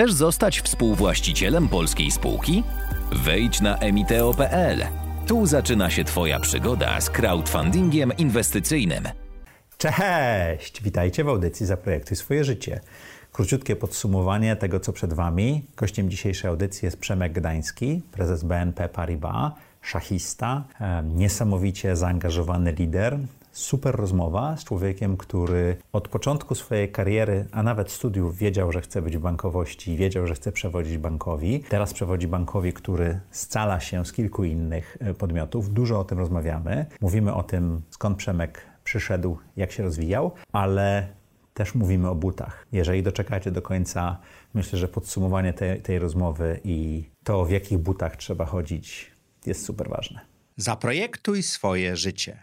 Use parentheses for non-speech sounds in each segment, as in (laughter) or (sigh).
Chcesz zostać współwłaścicielem polskiej spółki? Wejdź na emiteo.pl. Tu zaczyna się Twoja przygoda z crowdfundingiem inwestycyjnym. Cześć! Witajcie w audycji Zaprojektuj swoje życie. Króciutkie podsumowanie tego, co przed Wami. Gościem dzisiejszej audycji jest Przemek Gdański, prezes BNP Paribas, szachista, e, niesamowicie zaangażowany lider, super rozmowa z człowiekiem, który od początku swojej kariery, a nawet studiów wiedział, że chce być w bankowości, wiedział, że chce przewodzić bankowi. Teraz przewodzi bankowi, który scala się z kilku innych e, podmiotów. Dużo o tym rozmawiamy. Mówimy o tym, skąd Przemek przyszedł, jak się rozwijał, ale też mówimy o butach. Jeżeli doczekacie do końca, myślę, że podsumowanie tej, tej rozmowy i to, w jakich butach trzeba chodzić, jest super ważne. Zaprojektuj swoje życie.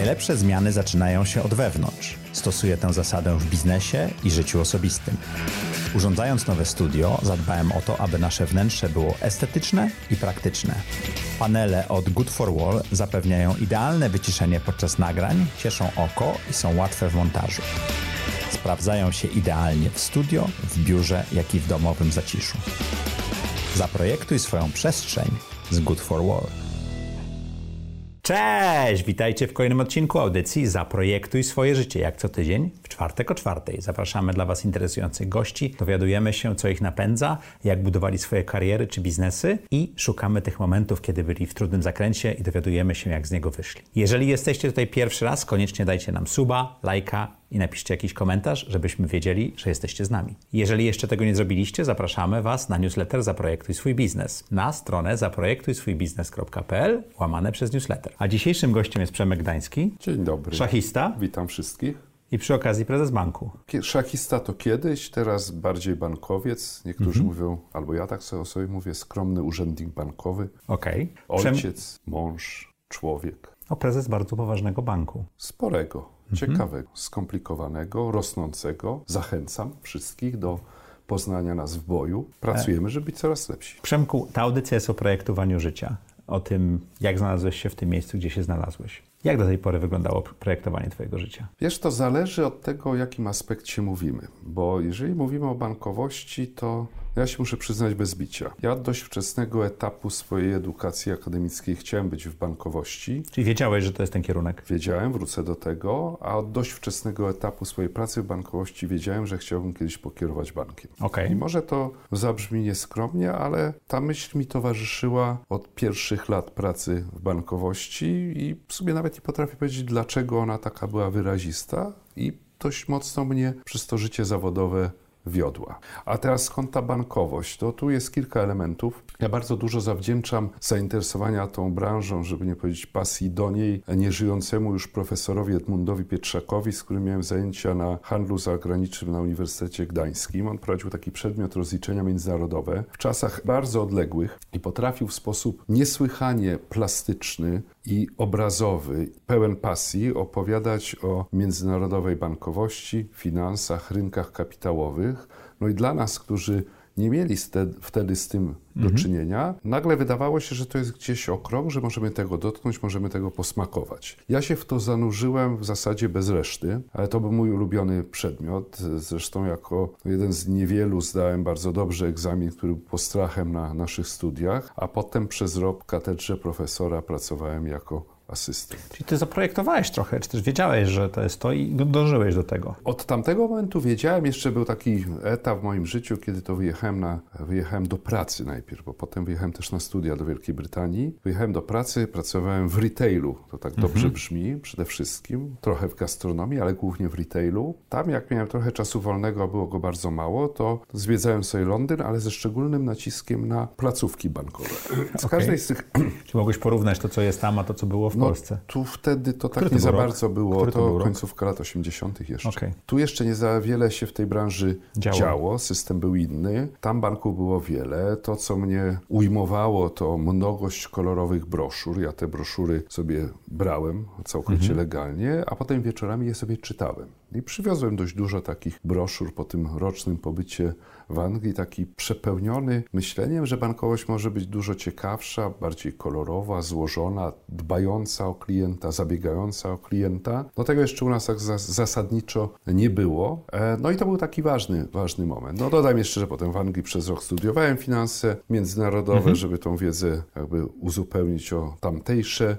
Najlepsze zmiany zaczynają się od wewnątrz. Stosuję tę zasadę w biznesie i życiu osobistym. Urządzając nowe studio, zadbałem o to, aby nasze wnętrze było estetyczne i praktyczne. Panele od Good for Wall zapewniają idealne wyciszenie podczas nagrań, cieszą oko i są łatwe w montażu. Sprawdzają się idealnie w studio, w biurze, jak i w domowym zaciszu. Zaprojektuj swoją przestrzeń z Good for Wall. Cześć! Witajcie w kolejnym odcinku audycji Zaprojektuj swoje życie, jak co tydzień, w czwartek o czwartej. Zapraszamy dla Was interesujących gości, dowiadujemy się, co ich napędza, jak budowali swoje kariery czy biznesy i szukamy tych momentów, kiedy byli w trudnym zakręcie i dowiadujemy się, jak z niego wyszli. Jeżeli jesteście tutaj pierwszy raz, koniecznie dajcie nam suba, lajka, i napiszcie jakiś komentarz, żebyśmy wiedzieli, że jesteście z nami. Jeżeli jeszcze tego nie zrobiliście, zapraszamy Was na newsletter Zaprojektuj swój biznes na stronę zaprojektujswójbiznes.pl łamane przez newsletter. A dzisiejszym gościem jest Przemek Gdański. Dzień dobry. Szachista. Witam wszystkich. I przy okazji prezes banku. Szachista to kiedyś, teraz bardziej bankowiec. Niektórzy mhm. mówią, albo ja tak sobie o sobie mówię, skromny urzędnik bankowy. Okej. Okay. Ojciec, Przem... mąż, człowiek. O prezes bardzo poważnego banku. Sporego ciekawego, skomplikowanego, rosnącego. Zachęcam wszystkich do poznania nas w boju. Pracujemy, żeby być coraz lepsi. Przemku, ta audycja jest o projektowaniu życia, o tym, jak znalazłeś się w tym miejscu, gdzie się znalazłeś. Jak do tej pory wyglądało projektowanie Twojego życia? Wiesz, to zależy od tego, o jakim aspekcie mówimy, bo jeżeli mówimy o bankowości, to ja się muszę przyznać bez bicia. Ja od dość wczesnego etapu swojej edukacji akademickiej chciałem być w bankowości. Czyli wiedziałeś, że to jest ten kierunek? Wiedziałem, wrócę do tego, a od dość wczesnego etapu swojej pracy w bankowości wiedziałem, że chciałbym kiedyś pokierować bankiem. Okay. I może to zabrzmi nieskromnie, ale ta myśl mi towarzyszyła od pierwszych lat pracy w bankowości i w sumie nawet nie potrafię powiedzieć, dlaczego ona taka była wyrazista i dość mocno mnie przez to życie zawodowe wiodła. A teraz skąd ta bankowość? To tu jest kilka elementów. Ja bardzo dużo zawdzięczam zainteresowania tą branżą, żeby nie powiedzieć pasji do niej, nieżyjącemu już profesorowi Edmundowi Pietrzakowi, z którym miałem zajęcia na handlu zagranicznym na Uniwersytecie Gdańskim. On prowadził taki przedmiot rozliczenia międzynarodowe w czasach bardzo odległych i potrafił w sposób niesłychanie plastyczny i obrazowy, pełen pasji opowiadać o międzynarodowej bankowości, finansach, rynkach kapitałowych. No i dla nas, którzy nie mieli wtedy z tym do mhm. czynienia, nagle wydawało się, że to jest gdzieś okrąg, że możemy tego dotknąć, możemy tego posmakować. Ja się w to zanurzyłem w zasadzie bez reszty, ale to był mój ulubiony przedmiot. Zresztą jako jeden z niewielu zdałem bardzo dobrze egzamin, który był postrachem na naszych studiach, a potem przez rok w katedrze profesora pracowałem jako asystent. Czyli ty zaprojektowałeś trochę, czy też wiedziałeś, że to jest to i dążyłeś do tego? Od tamtego momentu wiedziałem, jeszcze był taki etap w moim życiu, kiedy to wyjechałem, na, wyjechałem do pracy najpierw, bo potem wyjechałem też na studia do Wielkiej Brytanii. Wyjechałem do pracy, pracowałem w retailu, to tak mhm. dobrze brzmi przede wszystkim, trochę w gastronomii, ale głównie w retailu. Tam jak miałem trochę czasu wolnego, a było go bardzo mało, to zwiedzałem sobie Londyn, ale ze szczególnym naciskiem na placówki bankowe. Z okay. każdej z tych... Czy mogłeś porównać to, co jest tam, a to, co było w no, Polsce? Tu wtedy to tak nie za rok? bardzo było. Który to, to końcówka lat 80. jeszcze. Okay. Tu jeszcze nie za wiele się w tej branży działo. działo. System był inny. Tam banków było wiele. To, co co mnie ujmowało, to mnogość kolorowych broszur. Ja te broszury sobie brałem całkowicie legalnie, a potem wieczorami je sobie czytałem. I przywiozłem dość dużo takich broszur po tym rocznym pobycie w Anglii, taki przepełniony myśleniem, że bankowość może być dużo ciekawsza, bardziej kolorowa, złożona, dbająca o klienta, zabiegająca o klienta. No tego jeszcze u nas tak zasadniczo nie było. E, no i to był taki ważny, ważny moment. No dodam jeszcze, że potem w Anglii przez rok studiowałem finanse międzynarodowe, mhm. żeby tą wiedzę jakby uzupełnić o tamtejsze,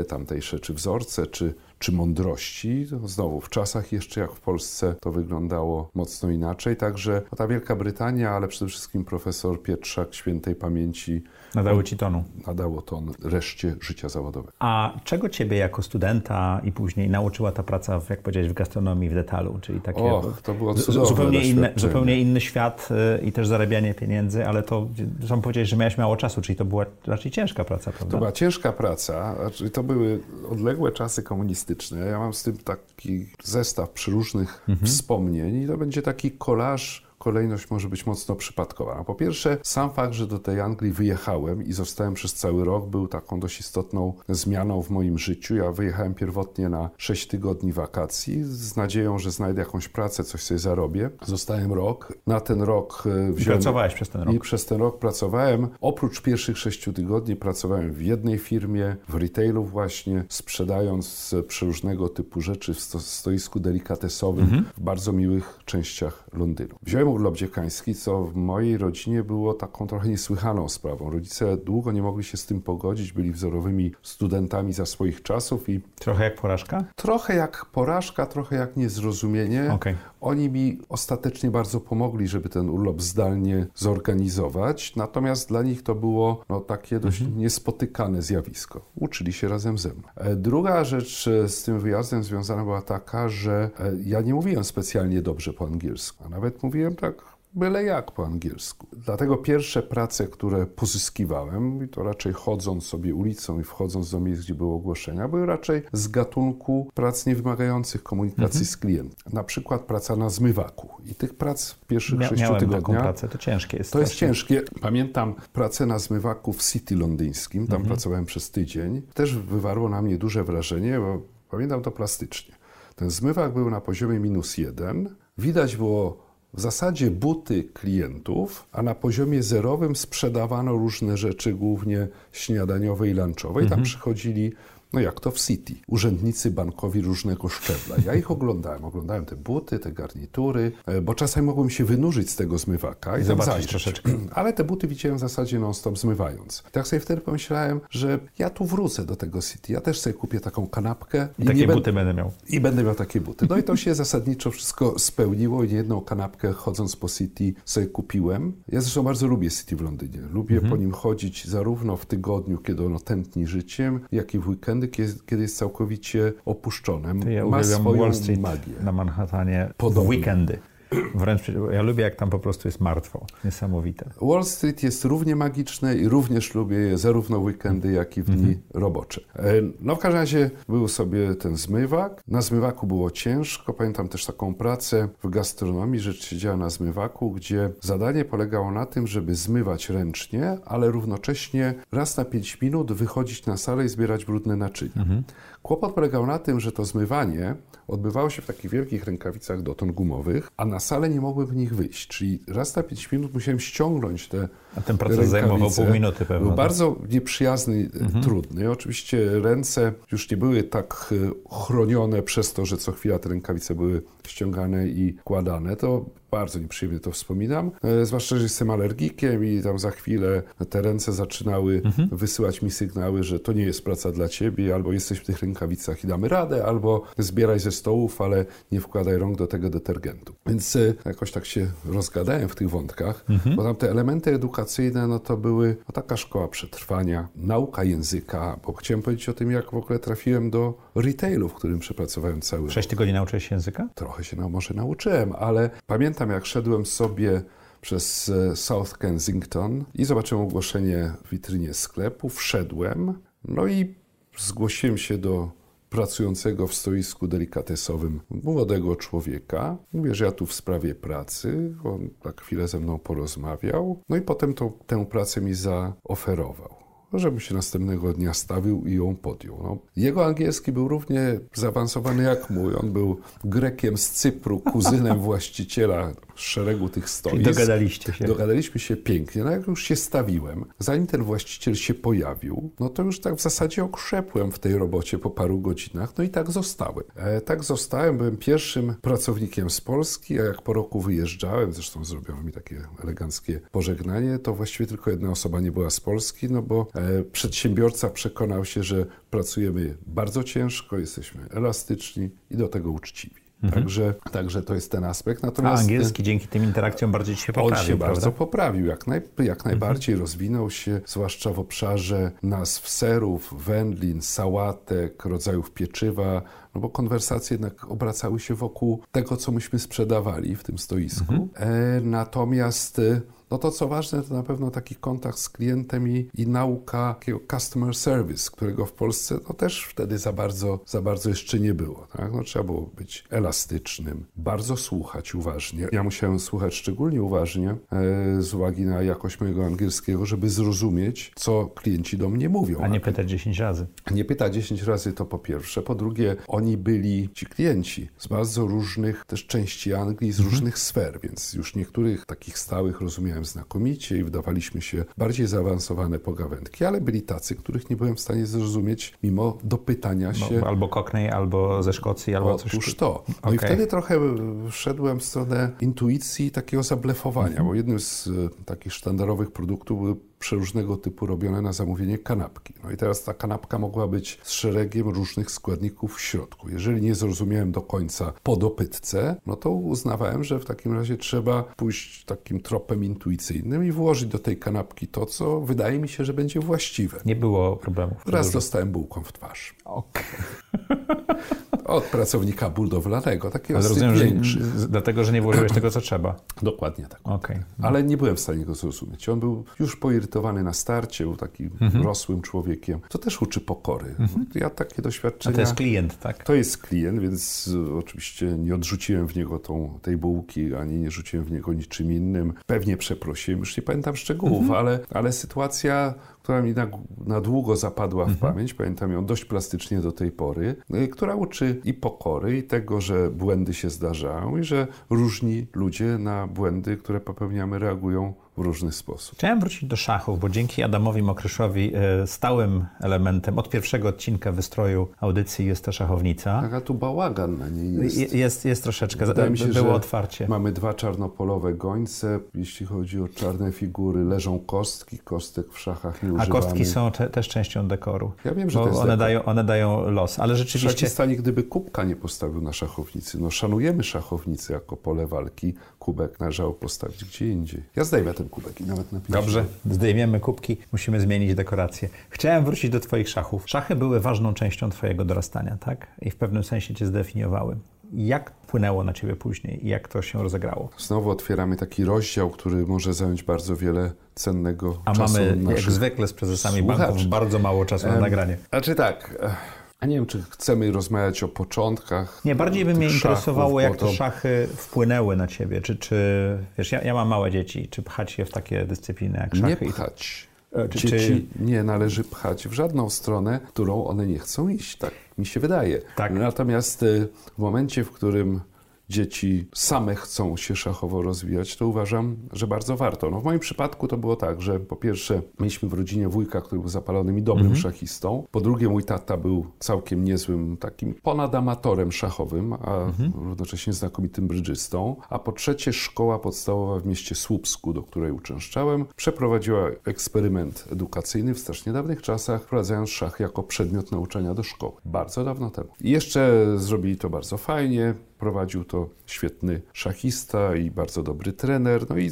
e, tamtejsze czy wzorce, czy czy mądrości. Znowu, w czasach jeszcze jak w Polsce to wyglądało mocno inaczej. Także ta Wielka Brytania, ale przede wszystkim profesor Pietrzak świętej pamięci Nadało ci tonu. Nadało ton reszcie życia zawodowego. A czego ciebie jako studenta i później nauczyła ta praca, w, jak powiedziałeś, w gastronomii w detalu? Czyli takie Och, to było zupełnie, inne, zupełnie inny świat y, i też zarabianie pieniędzy, ale to sam powiedzieć, że miałeś mało czasu, czyli to była raczej ciężka praca, prawda? To była ciężka praca, to były odległe czasy komunistyczne. Ja mam z tym taki zestaw przyróżnych mhm. wspomnień i to będzie taki kolaż kolejność może być mocno przypadkowa. No, po pierwsze, sam fakt, że do tej Anglii wyjechałem i zostałem przez cały rok, był taką dość istotną zmianą w moim życiu. Ja wyjechałem pierwotnie na 6 tygodni wakacji z nadzieją, że znajdę jakąś pracę, coś sobie zarobię. Zostałem rok. Na ten rok e, wziąłem... I pracowałeś przez ten rok? I przez ten rok pracowałem. Oprócz pierwszych 6 tygodni pracowałem w jednej firmie, w retailu właśnie, sprzedając przeróżnego typu rzeczy w stoisku delikatesowym mhm. w bardzo miłych częściach Londynu. Wziąłem urlop dziekański, co w mojej rodzinie było taką trochę niesłychaną sprawą. Rodzice długo nie mogli się z tym pogodzić, byli wzorowymi studentami za swoich czasów i... Trochę jak porażka? Trochę jak porażka, trochę jak niezrozumienie. Okay. Oni mi ostatecznie bardzo pomogli, żeby ten urlop zdalnie zorganizować, natomiast dla nich to było no, takie dość mhm. niespotykane zjawisko. Uczyli się razem ze mną. E, druga rzecz e, z tym wyjazdem związana była taka, że e, ja nie mówiłem specjalnie dobrze po angielsku, a nawet mówiłem tak byle jak po angielsku. Dlatego pierwsze prace, które pozyskiwałem, i to raczej chodząc sobie ulicą i wchodząc do miejsc, gdzie były ogłoszenia, były raczej z gatunku prac niewymagających komunikacji mhm. z klientem. Na przykład praca na zmywaku. I tych prac w pierwszych Mia sześciu tygodniach... taką pracę, to ciężkie jest. To jest ciężkie. Pamiętam pracę na zmywaku w City londyńskim, tam mhm. pracowałem przez tydzień. Też wywarło na mnie duże wrażenie, bo pamiętam to plastycznie. Ten zmywak był na poziomie minus jeden. Widać było w zasadzie buty klientów, a na poziomie zerowym sprzedawano różne rzeczy, głównie śniadaniowe i lunchowe. I tam mhm. przychodzili no jak to w City. Urzędnicy bankowi różnego szczebla. Ja ich oglądałem. Oglądałem te buty, te garnitury, e, bo czasami mogłem się wynurzyć z tego zmywaka i, I zobaczyć troszeczkę. (clears throat) Ale te buty widziałem w zasadzie non-stop zmywając. Tak sobie wtedy pomyślałem, że ja tu wrócę do tego City. Ja też sobie kupię taką kanapkę. I, I takie buty będę miał. I będę miał takie buty. No i to się (laughs) zasadniczo wszystko spełniło i jedną kanapkę chodząc po City sobie kupiłem. Ja zresztą bardzo lubię City w Londynie. Lubię mhm. po nim chodzić zarówno w tygodniu, kiedy ono tętni życiem, jak i w weekendy kiedy, kiedy jest całkowicie opuszczone. Ja Ma swoją Wall Street magię. na Manhattanie Podobnie. weekendy. (clears throat) Wręcz ja lubię, jak tam po prostu jest martwo. Niesamowite. Wall Street jest równie magiczne i również lubię je zarówno weekendy, jak i w dni -hmm. robocze. E, no w każdym razie był sobie ten zmywak. Na zmywaku było ciężko. Pamiętam też taką pracę w gastronomii, rzecz się działa na zmywaku, gdzie zadanie polegało na tym, żeby zmywać ręcznie, ale równocześnie raz na 5 minut wychodzić na salę i zbierać brudne naczynia. -hmm. Kłopot polegał na tym, że to zmywanie odbywało się w takich wielkich rękawicach dotąd gumowych, a na salę nie mogłem w nich wyjść. Czyli raz na 5 minut musiałem ściągnąć te A ten proces rękawice. zajmował pół minuty pewnie. Był tak? bardzo nieprzyjazny, mhm. trudny. Oczywiście ręce już nie były tak e, chronione przez to, że co chwila te rękawice były ściągane i kładane. To bardzo nieprzyjemnie to wspominam. E, zwłaszcza, że jestem alergikiem i tam za chwilę te ręce zaczynały mhm. wysyłać mi sygnały, że to nie jest praca dla ciebie, albo jesteś w tych rękawicach i damy radę, albo zbieraj ze stołów, ale nie wkładaj rąk do tego detergentu. Więc e, jakoś tak się rozgadałem w tych wątkach, mhm. bo tam te elementy edukacyjne, no to były no, taka szkoła przetrwania, nauka języka, bo chciałem powiedzieć o tym, jak w ogóle trafiłem do retailu, w którym przepracowałem cały Sześć tygodni nauczyłeś się języka? Trochę się może nauczyłem, ale pamiętam pamiętam, jak szedłem sobie przez e, South Kensington i zobaczyłem ogłoszenie w witrynie sklepu, wszedłem, no i zgłosiłem się do pracującego w stoisku delikatesowym młodego człowieka. Mówię, że ja tu w sprawie pracy. On tak chwilę ze mną porozmawiał. No i potem tę pracę mi zaoferował żebym się następnego dnia stawił i ją podjął. No, jego angielski był równie zaawansowany jak mój. On był Grekiem z Cypru, kuzynem (laughs) właściciela szeregu tych stoisk. Dogadaliście się. Dogadaliśmy się pięknie. No jak już się stawiłem, zanim ten właściciel się pojawił, no to już tak w zasadzie okrzepłem w tej robocie po paru godzinach. No i tak zostałem. E, tak zostałem, byłem pierwszym pracownikiem z Polski, a jak po roku wyjeżdżałem, zresztą zrobiono mi takie eleganckie pożegnanie, to właściwie tylko jedna osoba nie była z Polski, no bo przedsiębiorca przekonał się, że pracujemy bardzo ciężko, jesteśmy elastyczni i do tego uczciwi. Mhm. Także, także to jest ten aspekt. Natomiast A angielski dzięki tym interakcjom bardziej się poprawił. On się prawda? bardzo poprawił, jak, naj, jak najbardziej mhm. rozwinął się, zwłaszcza w obszarze nazw serów, wędlin, sałatek, rodzajów pieczywa, no bo konwersacje jednak obracały się wokół tego, co myśmy sprzedawali w tym stoisku. Mhm. E, natomiast no to co ważne, to na pewno taki kontakt z klientem i, i nauka takiego customer service, którego w Polsce no też wtedy za bardzo, za bardzo jeszcze nie było. Tak? No, trzeba było być elastycznym, bardzo słuchać uważnie. Ja musiałem słuchać szczególnie uważnie e, z uwagi na jakość mojego angielskiego, żeby zrozumieć, co klienci do mnie mówią. A nie pytać 10 razy. Nie pytać 10 razy to po pierwsze. Po drugie, oni byli, ci klienci, z bardzo różnych też części Anglii, z mhm. różnych sfer, więc już niektórych takich stałych rozumiałem znakomicie i wydawaliśmy się bardziej zaawansowane pogawędki, ale byli tacy, których nie byłem w stanie zrozumieć mimo dopytania się. No, albo Cockney, albo ze Szkocji, albo Otóż coś. Otóż to. No okay. i wtedy trochę wszedłem w stronę intuicji takiego zablefowania, mm -hmm. bo jednym z e, takich sztandarowych produktów były przeróżnego typu robione na zamówienie kanapki. No i teraz ta kanapka mogła być z szeregiem różnych składników w środku. Jeżeli nie zrozumiałem do końca po dopytce, no to uznawałem, że w takim razie trzeba pójść takim tropem intuicyjnym i włożyć do tej kanapki to, co wydaje mi się, że będzie właściwe. Nie było problemów. Raz dostałem bułką w twarz. Okay. (laughs) Od pracownika budowlanego, takiego Ale rozumiem, że, dlatego, że nie włożyłeś tego, co trzeba. Dokładnie tak. Okay. Ale nie byłem w stanie go zrozumieć. On był już poirytowany na starcie, był takim mhm. rosłym człowiekiem. To też uczy pokory. Mhm. Ja takie doświadczenia... A to jest klient, tak? To jest klient, więc oczywiście nie odrzuciłem w niego tą, tej bułki, ani nie rzuciłem w niego niczym innym. Pewnie przeprosiłem, już nie pamiętam szczegółów, mhm. ale, ale sytuacja która mi na, na długo zapadła w mhm. pamięć, pamiętam ją dość plastycznie do tej pory, y, która uczy i pokory, i tego, że błędy się zdarzają, i że różni ludzie na błędy, które popełniamy, reagują w różny sposób. Chciałem wrócić do szachów, bo dzięki Adamowi Mokryszowi e, stałym elementem od pierwszego odcinka wystroju audycji jest ta szachownica. Taka tu bałagan na niej jest. Jest, jest troszeczkę. Wydaje mi się, Było otwarcie. Mamy dwa czarnopolowe gońce. Jeśli chodzi o czarne figury, leżą kostki. Kostek w szachach nie używamy. A kostki są te, też częścią dekoru. Ja wiem, że to jest one dają, one dają los, ale rzeczywiście... Szachistanie, gdyby kubka nie postawił na szachownicy, no szanujemy szachownicę jako pole walki, kubek należało postawić gdzie indziej. Ja zdejmę ten kubek i nawet napiszę. Dobrze, zdejmiemy kubki, musimy zmienić dekorację. Chciałem wrócić do Twoich szachów. Szachy były ważną częścią Twojego dorastania, tak? I w pewnym sensie Cię zdefiniowały. Jak wpłynęło na Ciebie później i jak to się rozegrało? Znowu otwieramy taki rozdział, który może zająć bardzo wiele cennego A czasu. A mamy, jak zwykle z prezesami słuchaczy. banków, bardzo mało czasu na nagranie. Znaczy tak... A nie wiem, czy chcemy rozmawiać o początkach. Nie, bardziej by mnie interesowało, jak te szachy wpłynęły na ciebie. Czy, czy wiesz, ja, ja mam małe dzieci, czy pchać je w takie dyscypliny jak szachy? Nie pchać. E, czy, Dzieci czy... nie należy pchać w żadną stronę, którą one nie chcą iść, tak mi się wydaje. Tak. Natomiast e, w momencie, w którym dzieci same chcą się szachowo rozwijać, to uważam, że bardzo warto. No w moim przypadku to było tak, że po pierwsze mieliśmy w rodzinie wujka, który był zapalonym i dobrym mhm. szachistą. Po drugie mój tata był całkiem niezłym takim ponadamatorem szachowym, a mhm. równocześnie znakomitym brydżystą. A po trzecie szkoła podstawowa w mieście Słupsku, do której uczęszczałem, przeprowadziła eksperyment edukacyjny w strasznie dawnych czasach, wprowadzając szach jako przedmiot nauczania do szkoły. Bardzo dawno temu. I jeszcze zrobili to bardzo fajnie. Prowadził to świetny szachista i bardzo dobry trener. No i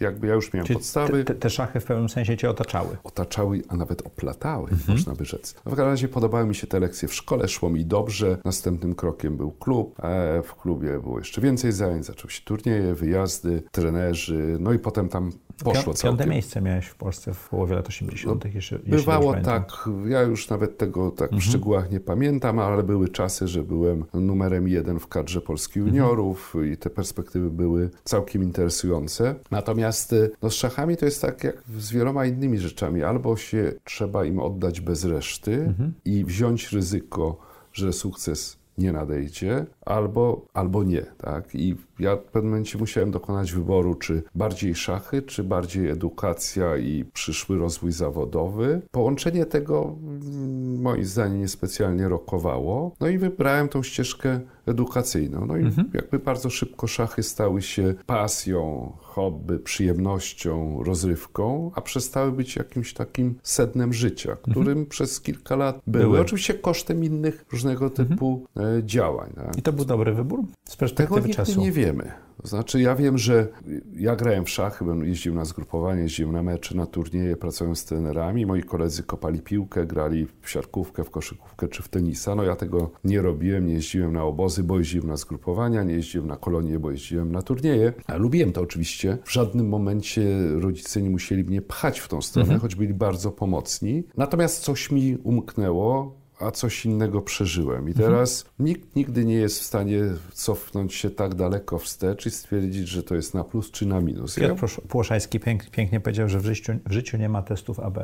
jakby ja już miałem Czyli podstawy. Te, te, szachy w pewnym sensie cię otaczały. Otaczały, a nawet oplatały, mhm. można by rzec. No w każdym razie podobały mi się te lekcje w szkole, szło mi dobrze. Następnym krokiem był klub. w klubie było jeszcze więcej zajęć, zaczęły się turnieje, wyjazdy, trenerzy, no i potem tam poszło Piąte całkiem. miejsce miałeś w Polsce w połowie lat 80. jeśli, jeśli Bywało tak, ja już nawet tego tak w szczegółach nie pamiętam, ale były czasy, że byłem numerem jeden w kadrze Polski juniorów i te perspektywy były całkiem interesujące. Natomiast no, z szachami to jest tak jak z wieloma innymi rzeczami. Albo się trzeba im oddać bez reszty i wziąć ryzyko, że sukces nie nadejdzie, albo, albo nie. Tak? I ja w pewnym momencie musiałem dokonać wyboru, czy bardziej szachy, czy bardziej edukacja i przyszły rozwój zawodowy. Połączenie tego mm, moim zdaniem niespecjalnie rokowało. No i wybrałem tą ścieżkę edukacyjną. No i jakby bardzo szybko szachy stały się pasją, hobby, przyjemnością, rozrywką, a przestały być jakimś takim sednem życia, którym przez kilka lat były. Były. Oczywiście kosztem innych różnego typu e, działań. Tak? I to był dobry wybór z Tego perspektywy nigdy czasu. nie wiemy. To znaczy, ja wiem, że ja grałem w szachy, jeździłem na zgrupowanie, jeździłem na mecze, na turnieje, pracowałem z trenerami. Moi koledzy kopali piłkę, grali w siatkówkę, w koszykówkę czy w tenisa. No ja tego nie robiłem, nie jeździłem na obozy, bo jeździłem na zgrupowania, nie jeździłem na kolonie, bo jeździłem na turnieje. A lubiłem to oczywiście. W żadnym momencie rodzice nie musieli mnie pchać w tą stronę, choć byli bardzo pomocni. Natomiast coś mi umknęło, a coś innego przeżyłem. I teraz nikt nigdy nie jest w stanie cofnąć się tak daleko wstecz i stwierdzić, że to jest na plus czy na minus. Ja, Piotr Płosz- Płoszański pięk, pięknie powiedział, że w życiu, w życiu nie ma testów AB.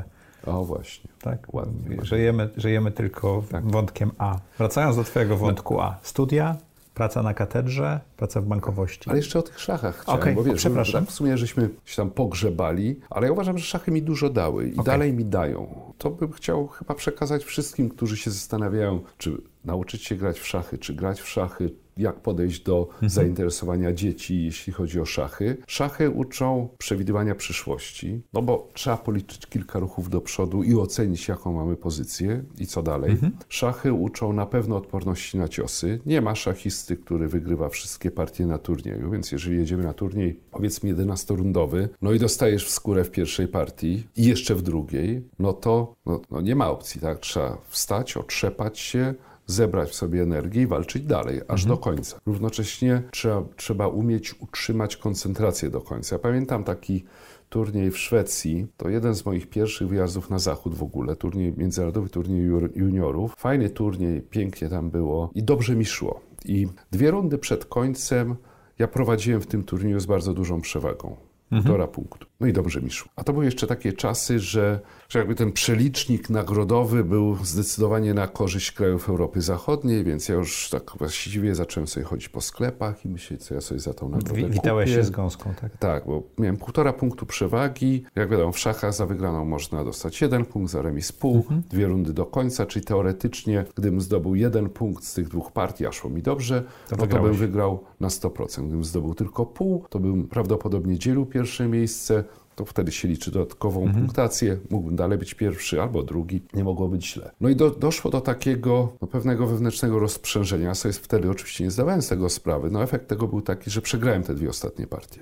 o właśnie. Tak? Ładnie. Żyjemy, żyjemy tylko wątkiem A. Wracając do Twojego wątku A. Studia, praca na katedrze, praca w bankowości. Ale jeszcze o tych szachach chciałem, Okej, bo wiesz, przepraszam. tak w sumie żeśmy się tam pogrzebali, ale ja uważam, że szachy mi dużo dały i dalej mi dają. To bym chciał chyba przekazać wszystkim, którzy się zastanawiają, czy nauczyć się grać w szachy, czy grać w szachy, jak podejść do zainteresowania dzieci, jeśli chodzi o szachy. Szachy uczą przewidywania przyszłości, no bo trzeba policzyć kilka ruchów do przodu i ocenić, jaką mamy pozycję i co dalej. Szachy uczą na pewno odporności na ciosy. Nie ma szachisty, który wygrywa wszystkie partie na turnieju, więc jeżeli jedziemy na turniej, powiedzmy 11-rundowy, no i dostajesz w skórę w pierwszej partii i jeszcze w drugiej, no to no, no nie ma opcji, tak? Trzeba wstać, otrzepać się, zebrać w sobie energię i walczyć dalej, aż do końca. Równocześnie trzeba, trzeba umieć utrzymać koncentrację do końca. Ja pamiętam taki turniej w Szwecji, to jeden z moich pierwszych wyjazdów na zachód w ogóle, turniej, międzynarodowy turniej juniorów. Fajny turniej, pięknie tam było i dobrze mi szło. I dwie rundy przed końcem ja prowadziłem w tym turnieju z bardzo dużą przewagą. Półtora punktu. No i dobrze mi szło. A to były jeszcze takie czasy, że, że jakby ten przelicznik nagrodowy był zdecydowanie na korzyść krajów Europy Zachodniej, więc ja już tak właściwie zacząłem sobie chodzić po sklepach i myśleć, co ja sobie za tą nagrodę Wi- Witałeś kupię. się z gąską, tak? Tak, bo miałem półtora punktu przewagi. Jak wiadomo, w szachach za wygraną można dostać jeden punkt, za remis pół, Mhm. dwie rundy do końca, czyli teoretycznie, gdybym zdobył jeden punkt z tych dwóch partii, a szło mi dobrze, To no to bym wygrał na 100%. Gdybym zdobył tylko pół, to bym prawdopodobnie dzielił pierwsze miejsce, to wtedy się liczy dodatkową Mhm. punktację, mógłbym dalej być pierwszy albo drugi, nie mogło być źle. No i do, doszło do takiego no, pewnego wewnętrznego rozprzężenia. Ja sobie wtedy oczywiście nie zdawałem z tego sprawy. No efekt tego był taki, że przegrałem te dwie ostatnie partie.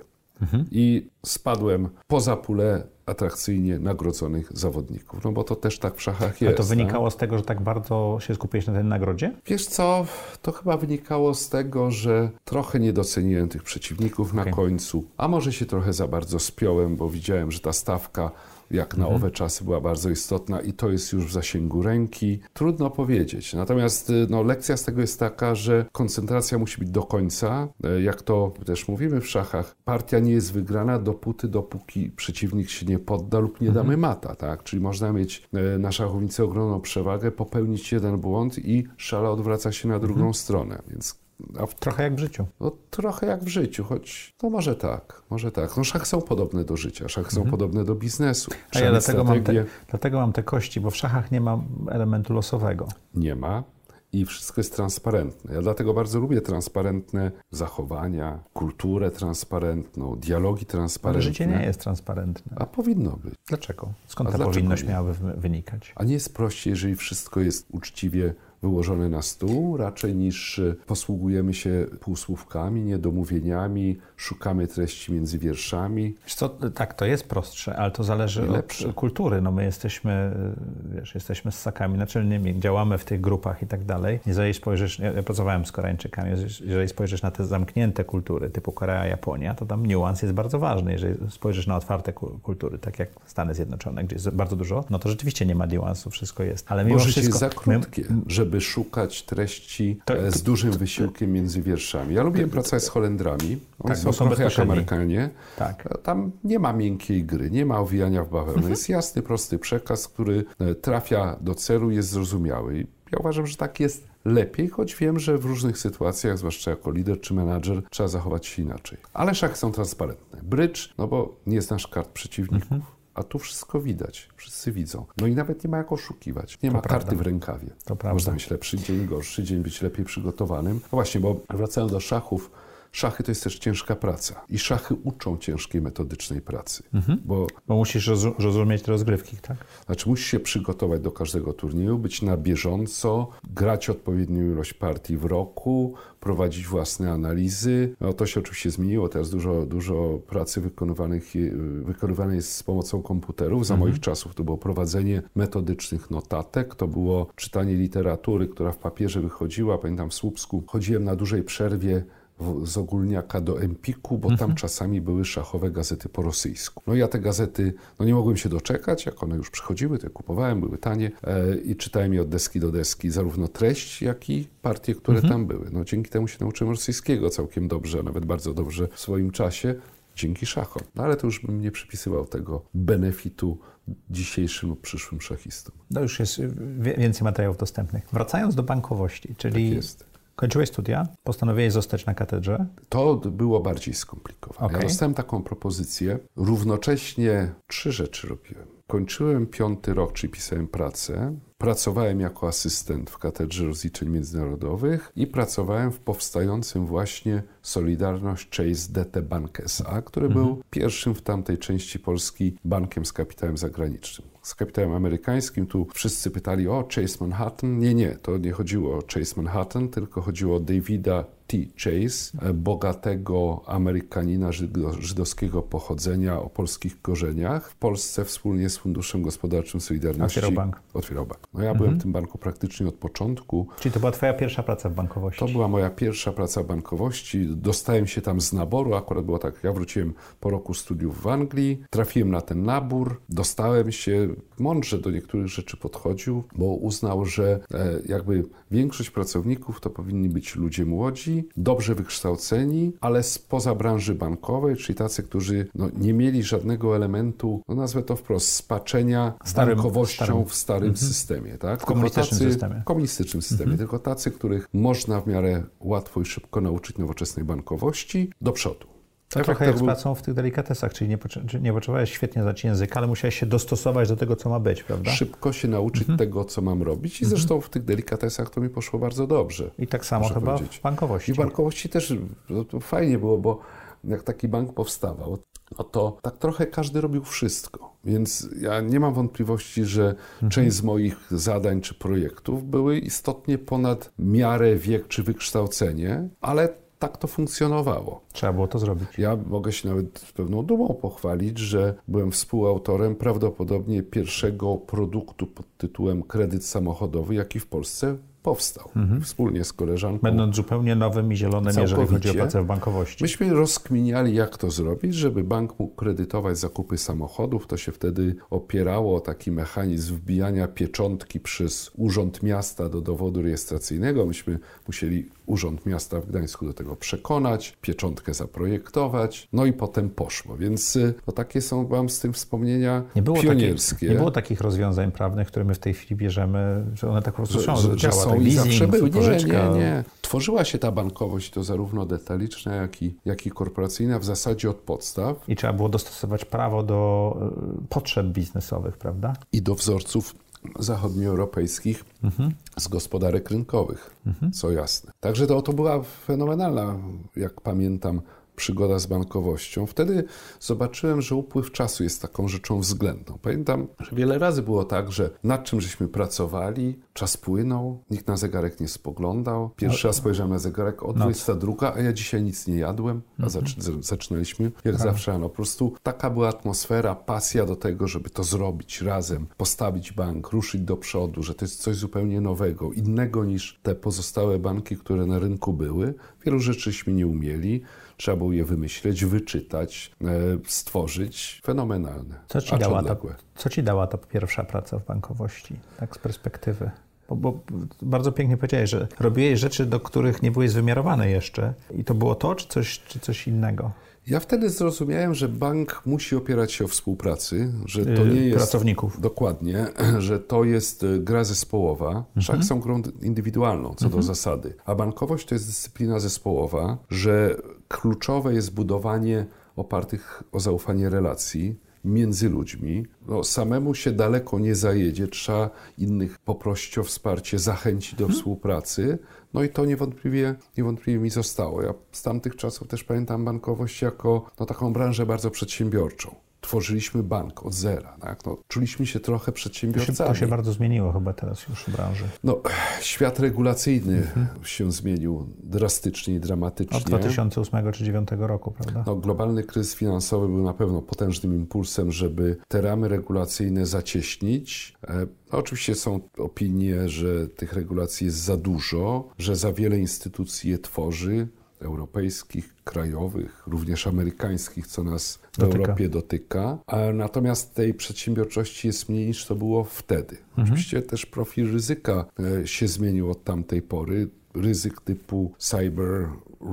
I spadłem poza pulę atrakcyjnie nagrodzonych zawodników. No bo to też tak w szachach Ale jest. to tak? wynikało z tego, że tak bardzo się skupiłeś na tej nagrodzie? Wiesz co, to chyba wynikało z tego, że trochę nie doceniłem tych przeciwników na Okej. końcu, a może się trochę za bardzo spiąłem, bo widziałem, że ta stawka jak na owe czasy była bardzo istotna i to jest już w zasięgu ręki. Trudno powiedzieć. Natomiast y, no, lekcja z tego jest taka, że koncentracja musi być do końca. E, Jak to też mówimy w szachach, partia nie jest wygrana dopóty, dopóki przeciwnik się nie podda lub nie damy mata. Tak? Czyli można mieć e, na szachownicy ogromną przewagę, popełnić jeden błąd i szala odwraca się na drugą stronę. Więc a w Trochę jak w życiu. no, trochę jak w życiu, choć no może tak, może tak. No szachy są podobne do życia, szachy są podobne do biznesu. A ja dlatego mam, te, dlatego mam te kości, bo w szachach nie ma elementu losowego. Nie ma i wszystko jest transparentne. Ja dlatego bardzo lubię transparentne zachowania, kulturę transparentną, dialogi Ale transparentne. życie nie jest transparentne. A powinno być. Dlaczego? Skąd A ta powinność nie? miałaby wy- wynikać? A nie jest prościej, jeżeli wszystko jest uczciwie wyłożone na stół, raczej niż e, posługujemy się półsłówkami, niedomówieniami, szukamy treści między wierszami. Co, tak, to jest prostsze, ale to zależy lepsze. od kultury. No my jesteśmy, wiesz, jesteśmy ssakami naczelnymi, działamy w tych grupach i tak dalej. Jeżeli spojrzysz, ja, ja pracowałem z Koreańczykami, jeżeli spojrzysz na te zamknięte kultury typu Korea, Japonia, to tam niuans jest bardzo ważny. Jeżeli spojrzysz na otwarte ku- kultury, tak jak Stany Zjednoczone, gdzie jest bardzo dużo, no to rzeczywiście nie ma niuansu, wszystko jest. Ale mimo Bo wszystko... jest za krótkie, żeby szukać treści To- e, z dużym wysiłkiem między wierszami. Ja lubiłem pracować z Holendrami. Oni Tak, są są trochę jak. Amerykanie. Tak. E, Tam nie ma miękkiej gry, nie ma owijania w bawełnę. Jest jasny, prosty przekaz, który e, trafia do celu, jest zrozumiały. Ja uważam, że tak jest lepiej, choć wiem, że w różnych sytuacjach, zwłaszcza jako lider czy menadżer, trzeba zachować się inaczej. Ale szachy są transparentne. Brycz, no bo nie znasz kart przeciwników. A tu wszystko widać, wszyscy widzą. No i nawet nie ma jak oszukiwać. Nie ma prawda. karty w rękawie. To prawda. Można mieć lepszy dzień, gorszy dzień, być lepiej przygotowanym. No właśnie, bo wracając do szachów, szachy to jest też ciężka praca. I szachy uczą ciężkiej, metodycznej pracy. Mhm. Bo Bo musisz rozu- rozumieć te rozgrywki, tak? znaczy, musisz się przygotować do każdego turnieju, być na bieżąco, grać odpowiednią ilość partii w roku, prowadzić własne analizy. No, to się oczywiście zmieniło. Teraz dużo, dużo pracy wykonywanych, wykonywanej jest z pomocą komputerów. Za moich czasów to było prowadzenie metodycznych notatek, to było czytanie literatury, która w papierze wychodziła. Pamiętam w Słupsku chodziłem na dużej przerwie w- z ogólniaka do Empiku, bo tam czasami były szachowe gazety po rosyjsku. No ja te gazety, no nie mogłem się doczekać, jak one już przychodziły, to je kupowałem, były tanie e, i czytałem je od deski do deski, zarówno treść, jak i partie, które tam były. No dzięki temu się nauczyłem rosyjskiego całkiem dobrze, a nawet bardzo dobrze w swoim czasie. Dzięki szachom. No ale to już bym nie przypisywał tego benefitu dzisiejszym lub przyszłym szachistom. No już jest więcej materiałów dostępnych. Wracając do bankowości, czyli Tak jest. Kończyłeś studia, postanowiłeś zostać na katedrze. To było bardziej skomplikowane. Ja Okej. dostałem taką propozycję. Równocześnie trzy rzeczy robiłem. Kończyłem piąty rok, czyli pisałem pracę. Pracowałem jako asystent w Katedrze Rozliczeń Międzynarodowych i pracowałem w powstającym właśnie Solidarność Chase DT Bank SA, który był pierwszym w tamtej części Polski bankiem z kapitałem zagranicznym. Z kapitałem amerykańskim tu wszyscy pytali o Chase Manhattan. Nie, nie, to nie chodziło o Chase Manhattan, tylko chodziło o Davida T. Chase, e, bogatego Amerykanina żydo- żydowskiego pochodzenia o polskich korzeniach. W Polsce wspólnie z Funduszem Gospodarczym Solidarności Otwierał bank. Otwierał bank. No ja byłem w tym banku praktycznie od początku. Czyli to była twoja pierwsza praca w bankowości. To była moja pierwsza praca w bankowości. Dostałem się tam z naboru. Akurat było tak, ja wróciłem po roku studiów w Anglii, trafiłem na ten nabór, dostałem się, mądrze do niektórych rzeczy podchodził, bo uznał, że e, jakby większość pracowników to powinni być ludzie młodzi, dobrze wykształceni, ale spoza branży bankowej, czyli tacy, którzy no, nie mieli żadnego elementu, no nazwę to wprost, spaczenia Starym- bankowością starym. w starym systemie. Tak? W komunistycznym systemie. w komunistycznym systemie, tylko tacy, których można w miarę łatwo i szybko nauczyć nowoczesnej bankowości do przodu. To Efekt trochę jak był- pracą w tych delikatesach, czyli nie, nie potrzebowałeś świetnie znać języka, ale musiałeś się dostosować do tego, co ma być, prawda? Szybko się nauczyć Mhm. tego, co mam robić i zresztą w tych delikatesach to mi poszło bardzo dobrze. I tak samo chyba powiedzieć. w bankowości. I w bankowości też no, fajnie było, bo jak taki bank powstawał, no to tak trochę każdy robił wszystko. Więc ja nie mam wątpliwości, że Mhm. część z moich zadań czy projektów były istotnie ponad miarę wiek czy wykształcenie, ale tak to funkcjonowało. Trzeba było to zrobić. Ja mogę się nawet z pewną dumą pochwalić, że byłem współautorem prawdopodobnie pierwszego produktu pod tytułem kredyt samochodowy, jaki w Polsce powstał. Wspólnie z koleżanką. Będąc zupełnie nowym i zielonym, jeżeli chodzi o pracę w bankowości. Myśmy rozkminiali, jak to zrobić, żeby bank mógł kredytować zakupy samochodów. To się wtedy opierało o taki mechanizm wbijania pieczątki przez Urząd Miasta do dowodu rejestracyjnego. Myśmy musieli Urząd Miasta w Gdańsku do tego przekonać, pieczątkę zaprojektować, no i potem poszło. Więc no, takie są, mam z tym wspomnienia Nie było, pionierskie. takich, nie było takich rozwiązań prawnych, które my w tej chwili bierzemy, że one tak po prostu są, że, że są tak, i zawsze były. Nie, nie, nie. Tworzyła się ta bankowość, to zarówno detaliczna, jak i, jak i korporacyjna, w zasadzie od podstaw I trzeba było dostosować prawo do y, potrzeb biznesowych, prawda? i do wzorców zachodnioeuropejskich z gospodarek rynkowych, co jasne. Także to, to była fenomenalna, jak pamiętam, przygoda z bankowością. Wtedy zobaczyłem, że upływ czasu jest taką rzeczą względną. Pamiętam, że wiele razy było tak, że nad czym żeśmy pracowali, czas płynął, nikt na zegarek nie spoglądał. Pierwszy raz spojrzałem na zegarek o 22, a ja dzisiaj nic nie jadłem, a zaczy- zaczynaliśmy jak zawsze rano. Po prostu taka była atmosfera, pasja do tego, żeby to zrobić razem, postawić bank, ruszyć do przodu, że to jest coś zupełnie nowego, innego niż te pozostałe banki, które na rynku były. Wielu rzeczyśmy nie umieli. Trzeba było je wymyśleć, wyczytać, e, stworzyć. Fenomenalne. Co ci, dała ta, co ci dała ta pierwsza praca w bankowości, tak z perspektywy? Bo, bo bardzo pięknie powiedziałeś, że robiłeś rzeczy, do których nie byłeś wymiarowany jeszcze. I to było to, czy coś, czy coś innego? Ja wtedy zrozumiałem, że bank musi opierać się o współpracy, że to Yy, nie jest. pracowników. Dokładnie, (clears throat) że to jest y, gra zespołowa. Mhm. Szach są grą indywidualną co do zasady, a bankowość to jest dyscyplina zespołowa, że kluczowe jest budowanie opartych o zaufanie relacji między ludźmi. No, samemu się daleko nie zajedzie, trzeba innych poprosić o wsparcie, zachęcić Mhm. do współpracy. No i to niewątpliwie, niewątpliwie mi zostało. Ja z tamtych czasów też pamiętam bankowość jako no, taką branżę bardzo przedsiębiorczą. Tworzyliśmy bank od zera. Tak? No, czuliśmy się trochę To się, przedsiębiorcami. to się bardzo zmieniło chyba teraz już w branży. No, świat regulacyjny się zmienił drastycznie i dramatycznie. Od 2008 czy 2009 roku, prawda? No, globalny kryzys finansowy był na pewno potężnym impulsem, żeby te ramy regulacyjne zacieśnić. E, No, oczywiście są opinie, że tych regulacji jest za dużo, że za wiele instytucji je tworzy, europejskich, krajowych, również amerykańskich, co nas w Dotyka. Europie dotyka. Natomiast tej przedsiębiorczości jest mniej niż to było wtedy. Oczywiście też profil ryzyka e, się zmienił od tamtej pory. Ryzyk typu cyber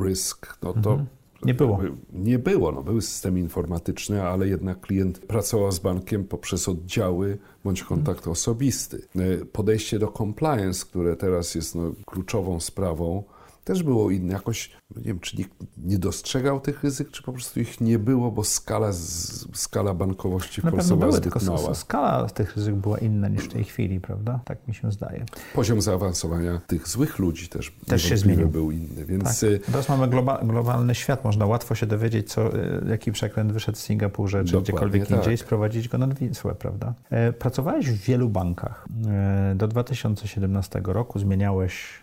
risk, no to Nie było. nie było, no, były systemy informatyczne, ale jednak klient pracował z bankiem poprzez oddziały bądź kontakt osobisty. E, Podejście do compliance, które teraz jest no, kluczową sprawą, też było inne. Jakoś, no nie wiem, czy nikt nie dostrzegał tych ryzyk, czy po prostu ich nie było, bo skala, z, skala bankowości w Na Polsce była były, zbyt tylko mała. skala tych ryzyk była inna niż w tej chwili, prawda? Tak mi się zdaje. Poziom zaawansowania tych złych ludzi też, Też się zmienił. był inny, więc Tak. y, Teraz mamy globa, globalny świat, można łatwo się dowiedzieć, co, y, jaki przekręt wyszedł w Singapurze czy Dokładnie gdziekolwiek tak. indziej, sprowadzić go na Wisłę, prawda? E, Pracowałeś w wielu bankach. E, Do 2017 roku zmieniałeś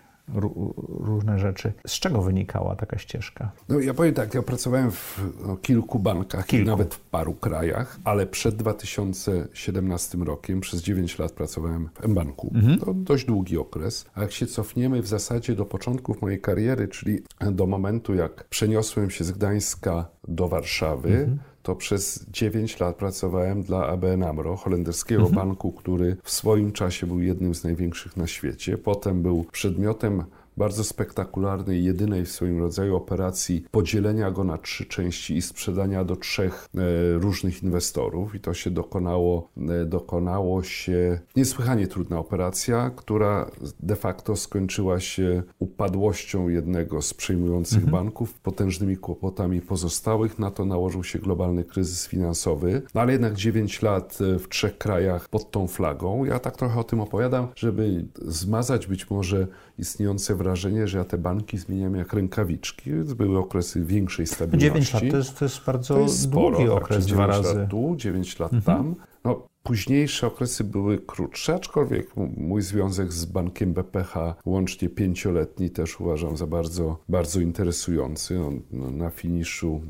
różne rzeczy. Z czego wynikała taka ścieżka? No ja powiem tak, ja pracowałem w no, kilku bankach, Kilku. i nawet w paru krajach, ale przed 2017 rokiem przez 9 lat pracowałem w M-Banku. To dość długi okres. A jak się cofniemy w zasadzie do początków mojej kariery, czyli do momentu, jak przeniosłem się z Gdańska do Warszawy, to przez 9 lat pracowałem dla ABN AMRO, holenderskiego banku, który w swoim czasie był jednym z największych na świecie. Potem był przedmiotem bardzo spektakularnej, jedynej w swoim rodzaju operacji podzielenia go na trzy części i sprzedania do trzech e, różnych inwestorów. I to się dokonało, e, dokonało się niesłychanie trudna operacja, która de facto skończyła się upadłością jednego z przejmujących banków, potężnymi kłopotami pozostałych. Na to nałożył się globalny kryzys finansowy. No ale jednak 9 lat e, w trzech krajach pod tą flagą. Ja tak trochę o tym opowiadam, żeby zmazać być może istniejące wrażenie, że ja te banki zmieniam jak rękawiczki. Były okresy większej stabilności. 9 lat to jest, to jest bardzo To jest sporo, długi tak, okres, dwa 9 razy. Mhm. lat tu, 9 lat tam. No, późniejsze okresy były krótsze, aczkolwiek mój związek z bankiem BPH, łącznie pięcioletni, też uważam za bardzo, bardzo interesujący. On, no, na finiszu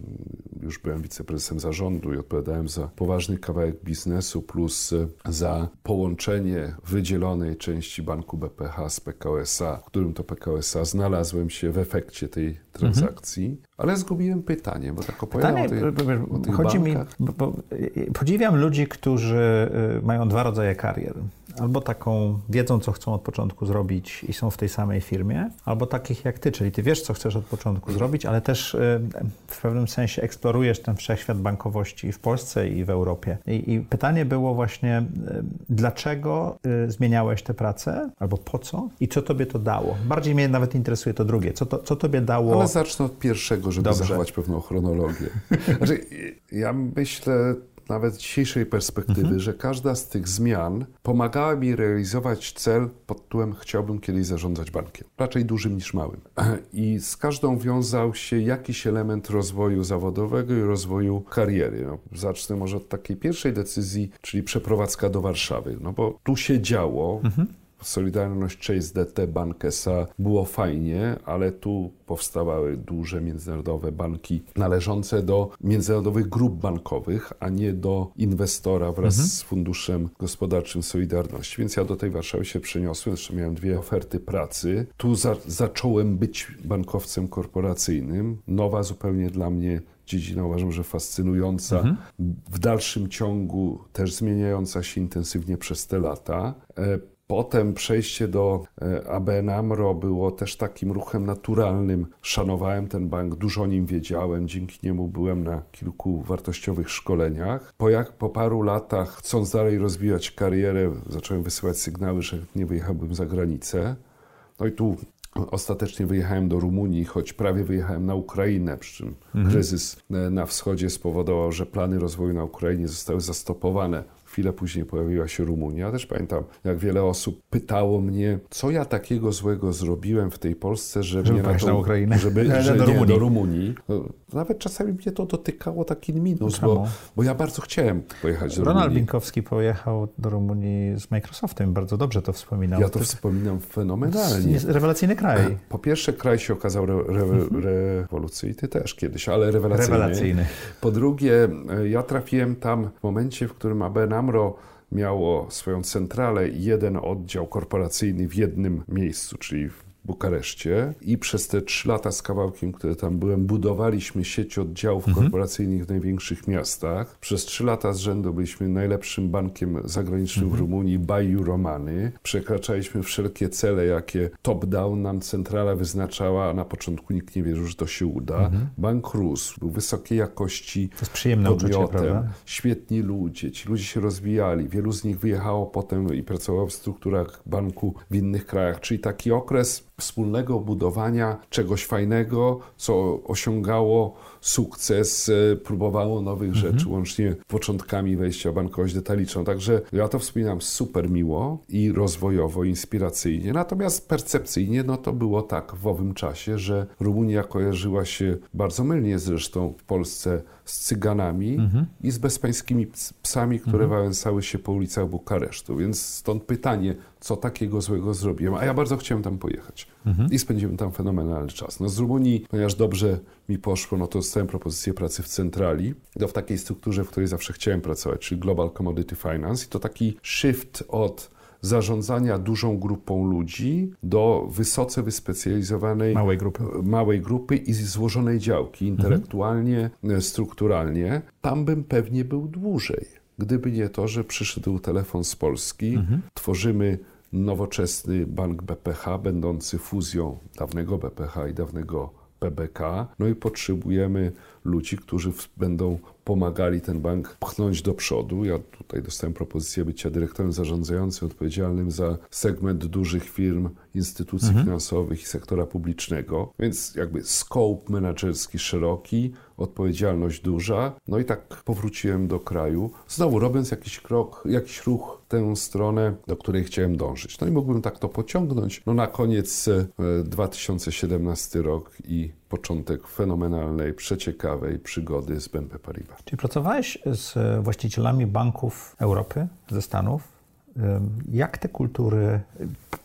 już byłem wiceprezesem zarządu i odpowiadałem za poważny kawałek biznesu, plus e, za połączenie wydzielonej części banku BPH z PKO SA, w którym to PKO SA znalazłem się w efekcie tej transakcji. Ale zgubiłem pytanie, bo tak opowiadam Pytanie, o, tej, o tych chodzi mi, bankach. bo, bo, y, podziwiam ludzi, którzy mają dwa rodzaje karier. Albo taką wiedzą, co chcą od początku zrobić i są w tej samej firmie, albo takich jak ty, czyli ty wiesz, co chcesz od początku zrobić, ale też y, w pewnym sensie eksplorujesz ten wszechświat bankowości w Polsce i w Europie. I, i pytanie było właśnie, y, dlaczego y, zmieniałeś tę pracę, albo po co i co tobie to dało? Bardziej mnie nawet interesuje to drugie. Co, to, co tobie dało? Ale zacznę od pierwszego, żeby Dobrze. zachować pewną chronologię. Znaczy, ja myślę, nawet dzisiejszej perspektywy, mhm. że każda z tych zmian pomagała mi realizować cel pod tytułem chciałbym kiedyś zarządzać bankiem. Raczej dużym niż małym. (clears throat) I z każdą wiązał się jakiś element rozwoju zawodowego i rozwoju kariery. No, zacznę może od takiej pierwszej decyzji, czyli przeprowadzka do Warszawy. No bo tu się działo. Mhm Solidarność Chase DT Bank SA było fajnie, ale tu powstawały duże międzynarodowe banki należące do międzynarodowych grup bankowych, a nie do inwestora wraz mhm. z Funduszem Gospodarczym Solidarności. Więc ja do tej Warszawy się przeniosłem, zresztą miałem dwie oferty pracy. Tu za zacząłem być bankowcem korporacyjnym. Nowa zupełnie dla mnie dziedzina uważam, że fascynująca, mhm. w dalszym ciągu też zmieniająca się intensywnie przez te lata. Potem przejście do e, ABN AMRO było też takim ruchem naturalnym. Szanowałem ten bank, dużo o nim wiedziałem, dzięki niemu byłem na kilku wartościowych szkoleniach. Po, jak, po paru latach, chcąc dalej rozwijać karierę, zacząłem wysyłać sygnały, że nie wyjechałbym za granicę. No i tu Ostatecznie wyjechałem do Rumunii, choć prawie wyjechałem na Ukrainę, przy czym mhm. kryzys e, na wschodzie spowodował, że plany rozwoju na Ukrainie zostały zastopowane Chwilę później pojawiła się Rumunia. Też pamiętam, jak wiele osób pytało mnie, co ja takiego złego zrobiłem w tej Polsce, że żeby mnie na, tą, na Ukrainę. Żeby, (laughs) że do, nie, Rumunii. do Rumunii. Nawet czasami mnie to dotykało taki minus, bo, bo, ja bardzo chciałem pojechać do Ronald Rumunii. Ronald Binkowski pojechał do Rumunii z Microsoftem, bardzo dobrze to wspominał. Ja to wspominam fenomenalnie. Jest rewelacyjny kraj. Po pierwsze, kraj się okazał re, re, mhm. rewolucyjny, też kiedyś, ale rewelacyjny. rewelacyjny. Po drugie, ja trafiłem tam w momencie, w którym ABN AMRO miało swoją centralę i jeden oddział korporacyjny w jednym miejscu, czyli w Bukareszcie i przez te trzy lata z kawałkiem, które tam byłem, budowaliśmy sieć oddziałów mhm. korporacyjnych w największych miastach. Przez trzy lata z rzędu byliśmy najlepszym bankiem zagranicznym mhm. w Rumunii, Bayou Romany. Przekraczaliśmy wszelkie cele, jakie top-down nam centrala wyznaczała, a na początku nikt nie wierzył, że to się uda. Mhm. Bank rósł, był wysokiej jakości to jest przyjemne podmiotem, uczucie, prawda? świetni ludzie, ci ludzie się rozwijali. Wielu z nich wyjechało potem i pracowało w strukturach banku w innych krajach, czyli taki okres wspólnego budowania czegoś fajnego, co osiągało sukces, e, próbowało nowych mhm. rzeczy, łącznie początkami wejścia bankowość detaliczną. Także ja to wspominam super miło i rozwojowo, inspiracyjnie. Natomiast percepcyjnie, no to było tak w owym czasie, że Rumunia kojarzyła się bardzo mylnie zresztą w Polsce z cyganami mhm. i z bezpańskimi psami, które mhm. wałęsały się po ulicach Bukaresztu. Więc stąd pytanie, co takiego złego zrobiłem. A ja bardzo chciałem tam pojechać. Mhm. I spędziłem tam fenomenalny czas. No z Rumunii, ponieważ dobrze mi poszło, no to dostałem propozycję pracy w centrali, to w takiej strukturze, w której zawsze chciałem pracować, czyli Global Commodity Finance. I to taki shift od zarządzania dużą grupą ludzi do wysoce wyspecjalizowanej małej grupy, małej grupy i złożonej działki intelektualnie, mhm. strukturalnie. Tam bym pewnie był dłużej. Gdyby nie to, że przyszedł telefon z Polski, mhm. tworzymy nowoczesny bank BPH, będący fuzją dawnego BPH i dawnego PBK. No i potrzebujemy ludzi, którzy będą pomagali ten bank pchnąć do przodu. Ja tutaj dostałem propozycję bycia dyrektorem zarządzającym odpowiedzialnym za segment dużych firm, instytucji mhm. finansowych i sektora publicznego, więc jakby scope menedżerski szeroki, odpowiedzialność duża. No i tak powróciłem do kraju, znowu robiąc jakiś krok, jakiś ruch w tę stronę, do której chciałem dążyć. No i mógłbym tak to pociągnąć. No na koniec 2017 e, rok i początek fenomenalnej, przeciekawej przygody z BNP Paribas. Czyli pracowałeś z właścicielami banków Europy, ze Stanów. Jak te kultury,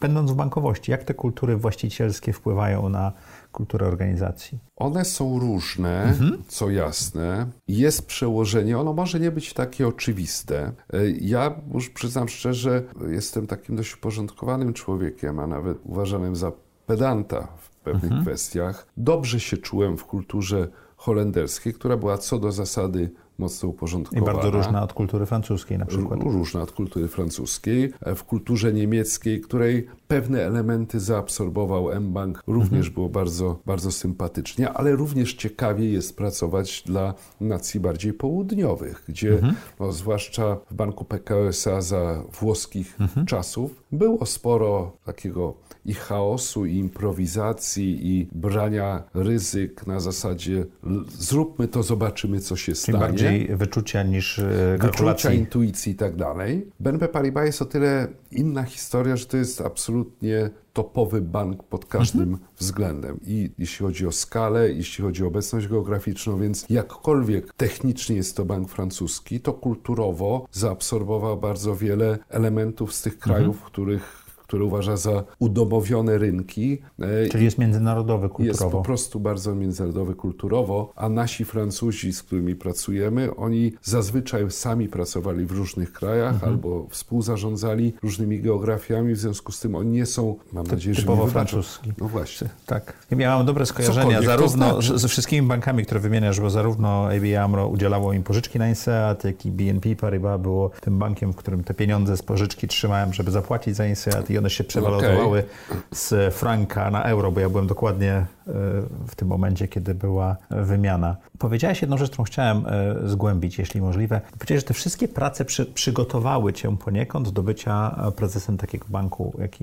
będąc w bankowości, jak te kultury właścicielskie wpływają na kulturę organizacji? One są różne, mhm. co jasne. Jest przełożenie, ono może nie być takie oczywiste. Ja już przyznam szczerze, jestem takim dość uporządkowanym człowiekiem, a nawet uważanym za pedanta w pewnych mhm. kwestiach. Dobrze się czułem w kulturze holenderskiej, która była co do zasady mocno uporządkowana. I bardzo różna od kultury francuskiej na przykład. Różna od kultury francuskiej. W kulturze niemieckiej, której pewne elementy zaabsorbował mBank, również mhm. było bardzo, bardzo sympatycznie, ale również ciekawie jest pracować dla nacji bardziej południowych, gdzie mhm. no, zwłaszcza w banku PKO SA za włoskich mhm. czasów było sporo takiego i chaosu, i improwizacji, i brania ryzyk na zasadzie zróbmy to, zobaczymy, co się Czyli stanie. bardziej wyczucia niż e, Wyczucia, kalkulacji. intuicji i tak dalej. BNP Paribas jest o tyle inna historia, że to jest absolutnie topowy bank pod każdym Mhm. względem. I jeśli chodzi o skalę, jeśli chodzi o obecność geograficzną, więc jakkolwiek technicznie jest to bank francuski, to kulturowo zaabsorbował bardzo wiele elementów z tych Mhm. krajów, których które uważa za udomowione rynki. E, Czyli jest międzynarodowy jest kulturowo. po prostu bardzo międzynarodowy kulturowo, a nasi Francuzi, z którymi pracujemy, oni zazwyczaj sami pracowali w różnych krajach Mhm. albo współzarządzali różnymi geografiami, w związku z tym oni nie są, mam nadzieję, że typowo francuski. No właśnie. Tak. Ja mam dobre skojarzenia zarówno znaczy. ze wszystkimi bankami, które wymieniasz, bo zarówno ABN AMRO udzielało im pożyczki na INSEAD, jak i BNP Paribas było tym bankiem, w którym te pieniądze z pożyczki trzymałem, żeby zapłacić za INSEAD i one się przewalowały z franka na euro, bo ja byłem dokładnie e, w tym momencie, kiedy była wymiana. Powiedziałeś jedną rzecz, którą chciałem e, zgłębić, jeśli możliwe. Powiedziałeś, że te wszystkie prace przy, przygotowały cię poniekąd do bycia prezesem takiego banku, jak,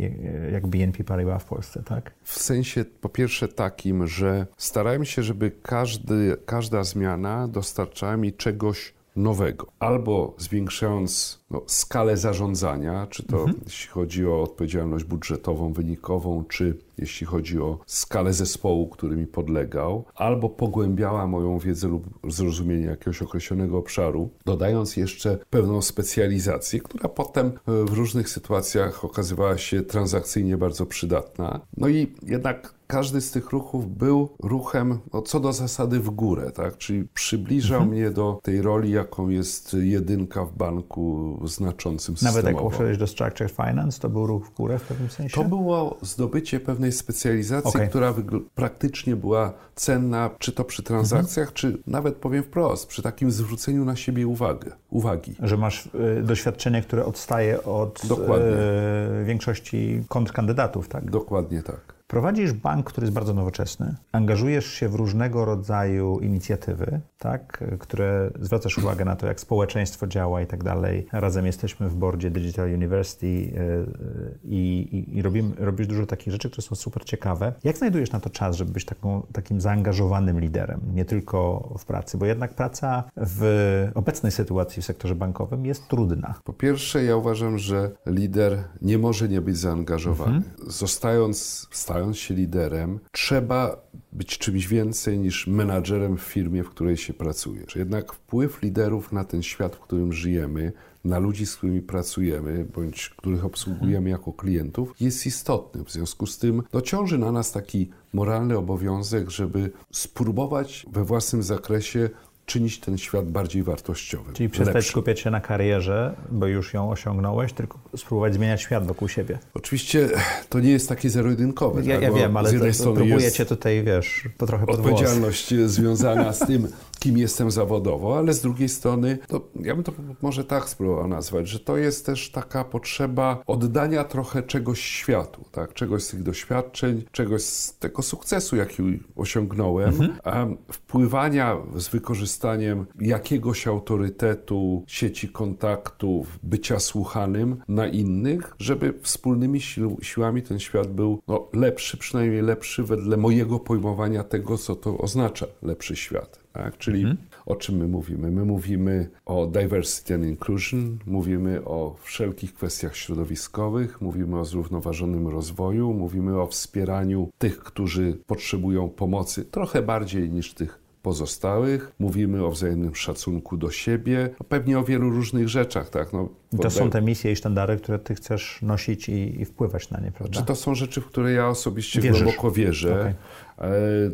jak BNP Paribas w Polsce, tak? W sensie po pierwsze takim, że starałem się, żeby każdy, każda zmiana dostarczała mi czegoś nowego. Albo zwiększając no, skalę zarządzania, czy to jeśli chodzi o odpowiedzialność budżetową, wynikową, czy jeśli chodzi o skalę zespołu, który mi podlegał, albo pogłębiała moją wiedzę lub zrozumienie jakiegoś określonego obszaru, dodając jeszcze pewną specjalizację, która potem e, w różnych sytuacjach okazywała się transakcyjnie bardzo przydatna. No i jednak każdy z tych ruchów był ruchem no, co do zasady w górę, tak? czyli przybliżał mnie do tej roli, jaką jest jedynka w banku znaczącym systemowo. Nawet jak poszedłeś do Structured Finance, to był ruch w górę w pewnym sensie? To było zdobycie pewnej specjalizacji, Okej. która praktycznie była cenna, czy to przy transakcjach, Mhm. czy nawet powiem wprost, przy takim zwróceniu na siebie uwagę, uwagi. Że masz y, doświadczenie, które odstaje od y, większości kontrkandydatów, tak? Dokładnie tak. Prowadzisz bank, który jest bardzo nowoczesny. Angażujesz się w różnego rodzaju inicjatywy, tak? które zwracasz uwagę na to, jak społeczeństwo działa i tak dalej. Razem jesteśmy w boardzie Digital University y, y, i, i, i robimy, robisz dużo takich rzeczy, które są super ciekawe. Jak znajdujesz na to czas, żeby być taką, takim zaangażowanym liderem, nie tylko w pracy? Bo jednak praca w obecnej sytuacji w sektorze bankowym jest trudna. Po pierwsze, ja uważam, że lider nie może nie być zaangażowany. Zostając, stając się liderem, trzeba być czymś więcej niż menadżerem w firmie, w której się pracuje. Jednak wpływ liderów na ten świat, w którym żyjemy, na ludzi, z którymi pracujemy, bądź których obsługujemy jako klientów, jest istotny. W związku z tym no, ciąży na nas taki moralny obowiązek, żeby spróbować we własnym zakresie czynić ten świat bardziej wartościowym. Czyli przestać lepszym. skupiać się na karierze, bo już ją osiągnąłeś, tylko spróbować zmieniać świat wokół siebie. Oczywiście to nie jest takie zero-jedynkowe. Ja, tak? ja wiem, ale z jednej to, strony próbuję jest cię tutaj, wiesz, po trochę pod włos. odpowiedzialność związana z tym, (laughs) kim jestem zawodowo, ale z drugiej strony, to ja bym to może tak spróbował nazwać, że to jest też taka potrzeba oddania trochę czegoś światu, tak? czegoś z tych doświadczeń, czegoś z tego sukcesu, jaki osiągnąłem, a wpływania z wykorzystaniem jakiegoś autorytetu, sieci kontaktów, bycia słuchanym na innych, żeby wspólnymi sił, siłami ten świat był no, lepszy, przynajmniej lepszy wedle mojego pojmowania tego, co to oznacza lepszy świat. Tak? Czyli o czym my mówimy? My mówimy o diversity and inclusion, mówimy o wszelkich kwestiach środowiskowych, mówimy o zrównoważonym rozwoju, mówimy o wspieraniu tych, którzy potrzebują pomocy trochę bardziej niż tych pozostałych. Mówimy o wzajemnym szacunku do siebie, no pewnie o wielu różnych rzeczach, tak? No, I To są te misje i sztandary, które ty chcesz nosić i, i wpływać na nie, prawda? Czy to są rzeczy, w które ja osobiście Wierzysz. głęboko wierzę? Okej.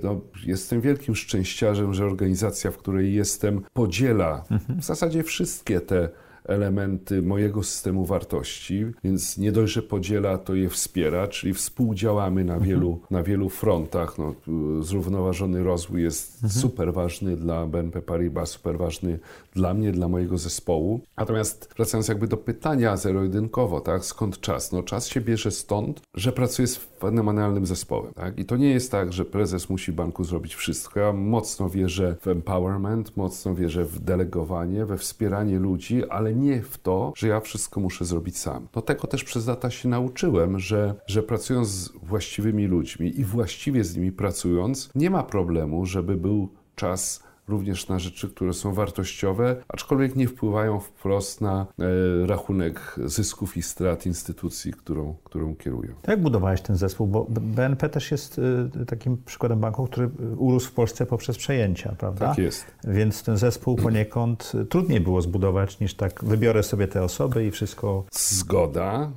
No, jestem wielkim szczęściarzem, że organizacja, w której jestem, podziela w zasadzie wszystkie te elementy mojego systemu wartości, więc nie dość, że podziela, to je wspiera, czyli współdziałamy na Mhm. wielu, na wielu frontach. No, zrównoważony rozwój jest Mhm. super ważny dla BNP Paribas, super ważny dla mnie, dla mojego zespołu. Natomiast wracając jakby do pytania zero-jedynkowo, tak, skąd czas? No czas się bierze stąd, że pracuję z fenomenalnym zespołem, tak? I to nie jest tak, że prezes musi banku zrobić wszystko. Ja mocno wierzę w empowerment, mocno wierzę w delegowanie, we wspieranie ludzi, ale nie w to, że ja wszystko muszę zrobić sam. No tego też przez lata się nauczyłem, że, że pracując z właściwymi ludźmi i właściwie z nimi pracując, nie ma problemu, żeby był czas również na rzeczy, które są wartościowe, aczkolwiek nie wpływają wprost na e, rachunek zysków i strat instytucji, którą, którą kierują. Jak budowałeś ten zespół? Bo BNP też jest y, takim przykładem banku, który urósł w Polsce poprzez przejęcia, prawda? Tak jest. Więc ten zespół poniekąd trudniej było zbudować niż tak wybiorę sobie te osoby i wszystko. Zgoda.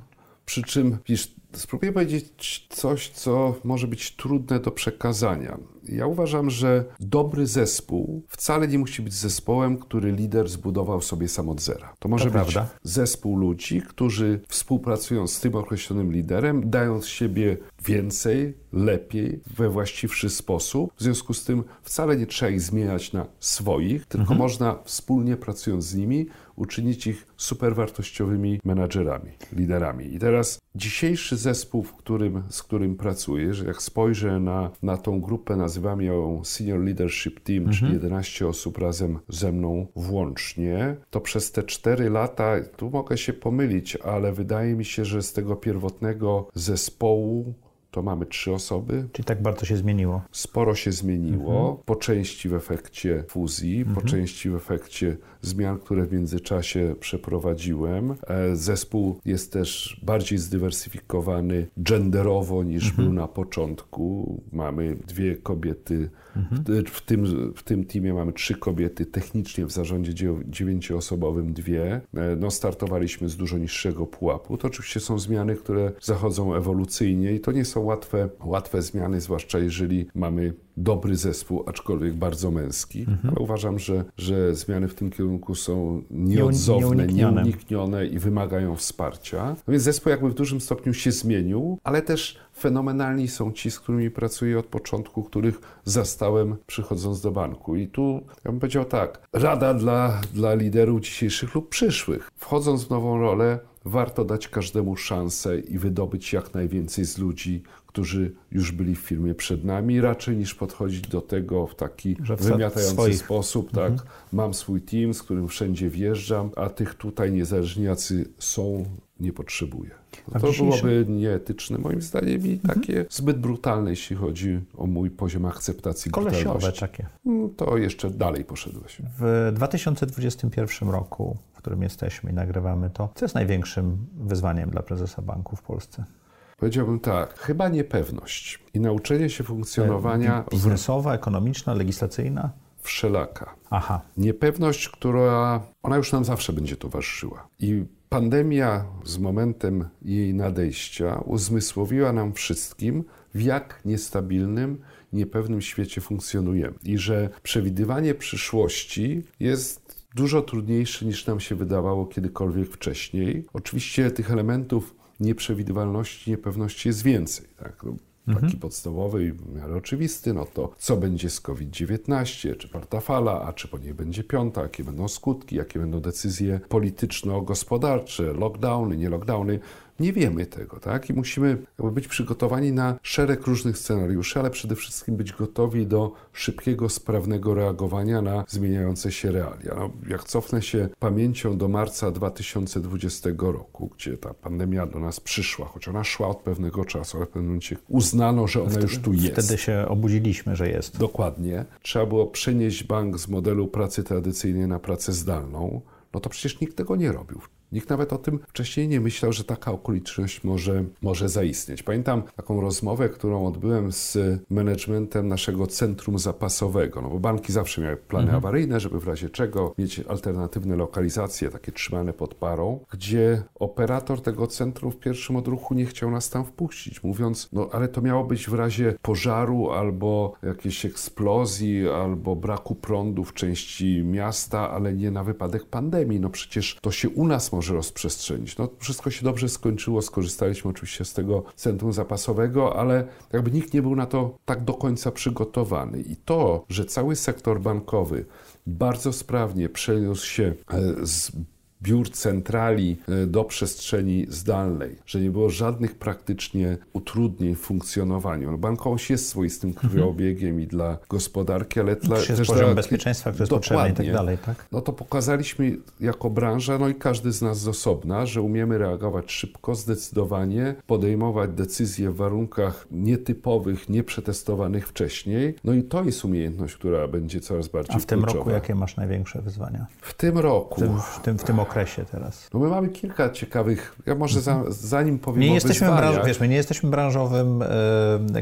Przy czym, wiesz, spróbuję powiedzieć coś, co może być trudne do przekazania. Ja uważam, że dobry zespół wcale nie musi być zespołem, który lider zbudował sobie sam od zera. To może To być prawda. zespół ludzi, którzy współpracują z tym określonym liderem, dają z siebie więcej, lepiej, we właściwszy sposób. W związku z tym wcale nie trzeba ich zmieniać na swoich, tylko można wspólnie pracując z nimi uczynić ich superwartościowymi menadżerami, liderami. I teraz dzisiejszy zespół, w którym, z którym pracuję, że jak spojrzę na, na tą grupę, nazywam ją Senior Leadership Team, czyli 11 osób razem ze mną włącznie, to przez te 4 lata, tu mogę się pomylić, ale wydaje mi się, że z tego pierwotnego zespołu to mamy trzy osoby, Czyli tak bardzo się zmieniło. Sporo się zmieniło, po części w efekcie fuzji, po części w efekcie zmian, które w międzyczasie przeprowadziłem. E, Zespół jest też bardziej zdywersyfikowany genderowo niż był na początku. Mamy dwie kobiety, w, w, tym, w tym teamie mamy trzy kobiety, technicznie w zarządzie dziew- dziewięcioosobowym dwie. E, No, startowaliśmy z dużo niższego pułapu. To oczywiście są zmiany, które zachodzą ewolucyjnie i to nie są łatwe, łatwe zmiany, zwłaszcza jeżeli mamy dobry zespół, aczkolwiek bardzo męski. Ale uważam, że, że zmiany w tym kierunku są nieodzowne, nieuniknione. nieuniknione i wymagają wsparcia. No więc zespół jakby w dużym stopniu się zmienił, ale też fenomenalni są ci, z którymi pracuję od początku, których zastałem przychodząc do banku. I tu ja bym powiedział tak, rada dla, dla liderów dzisiejszych lub przyszłych. Wchodząc w nową rolę, warto dać każdemu szansę i wydobyć jak najwięcej z ludzi, którzy już byli w firmie przed nami, raczej niż podchodzić do tego w taki Że wymiatający swoich. sposób, tak, mam swój team, z którym wszędzie wjeżdżam, a tych tutaj niezależnie jacy są, nie potrzebuję. No to dzisiejszym- byłoby nieetyczne moim zdaniem i takie zbyt brutalne, jeśli chodzi o mój poziom akceptacji Kolesiowe brutalności. takie. Mm, To jeszcze dalej poszedłeś. W 2021 roku, w którym jesteśmy i nagrywamy to, co jest największym wyzwaniem dla prezesa banku w Polsce? Powiedziałbym tak, chyba niepewność i nauczenie się funkcjonowania w, Biznesowa, ekonomiczna, legislacyjna? wszelaka. Aha. Niepewność, która ona już nam zawsze będzie towarzyszyła. I pandemia z momentem jej nadejścia uzmysłowiła nam wszystkim, w jak niestabilnym, niepewnym świecie funkcjonujemy. I że przewidywanie przyszłości jest dużo trudniejsze niż nam się wydawało kiedykolwiek wcześniej. Oczywiście tych elementów nieprzewidywalności, niepewności jest więcej. Tak? No, Taki podstawowy i w miarę oczywisty, no to co będzie z COVID-19, czy czwarta fala, a czy po niej będzie piąta, jakie będą skutki, jakie będą decyzje polityczno-gospodarcze, lockdowny, nie lockdowny. Nie wiemy tego, tak? I musimy być przygotowani na szereg różnych scenariuszy, ale przede wszystkim być gotowi do szybkiego, sprawnego reagowania na zmieniające się realia. No, jak cofnę się pamięcią do marca 2020 roku, gdzie ta pandemia do nas przyszła, choć ona szła od pewnego czasu, ale w pewnym momencie uznano, że ona już tu jest. Wtedy się obudziliśmy, że jest. Dokładnie. Trzeba było przenieść bank z modelu pracy tradycyjnej na pracę zdalną. No to przecież nikt tego nie robił. Nikt nawet o tym wcześniej nie myślał, że taka okoliczność może, może zaistnieć. Pamiętam taką rozmowę, którą odbyłem z managementem naszego centrum zapasowego, no bo banki zawsze miały plany awaryjne, żeby w razie czego mieć alternatywne lokalizacje, takie trzymane pod parą, gdzie operator tego centrum w pierwszym odruchu nie chciał nas tam wpuścić, mówiąc, no ale to miało być w razie pożaru albo jakiejś eksplozji, albo braku prądu w części miasta, ale nie na wypadek pandemii. No przecież to się u nas może rozprzestrzenić. No wszystko się dobrze skończyło, skorzystaliśmy oczywiście z tego centrum zapasowego, ale jakby nikt nie był na to tak do końca przygotowany. I to, że cały sektor bankowy bardzo sprawnie przeniósł się e, z biur centrali e, do przestrzeni zdalnej, że nie było żadnych praktycznie utrudnień w funkcjonowaniu. No, bankowość jest swoistym krwiobiegiem i dla gospodarki, ale dla, Też poziom dla bezpieczeństwa, który jest potrzebny i tak dalej, tak? no to pokazaliśmy jako branża, no i każdy z nas z osobna, że umiemy reagować szybko, zdecydowanie, podejmować decyzje w warunkach nietypowych, nieprzetestowanych wcześniej. No i to jest umiejętność, która będzie coraz bardziej A w tym kluczowa. roku jakie masz największe wyzwania? W tym roku. W tym, w tym, w tym okresie teraz. No my mamy kilka ciekawych, ja może za, zanim powiem Nie o jesteśmy, branż, wiesz, my nie jesteśmy branżowym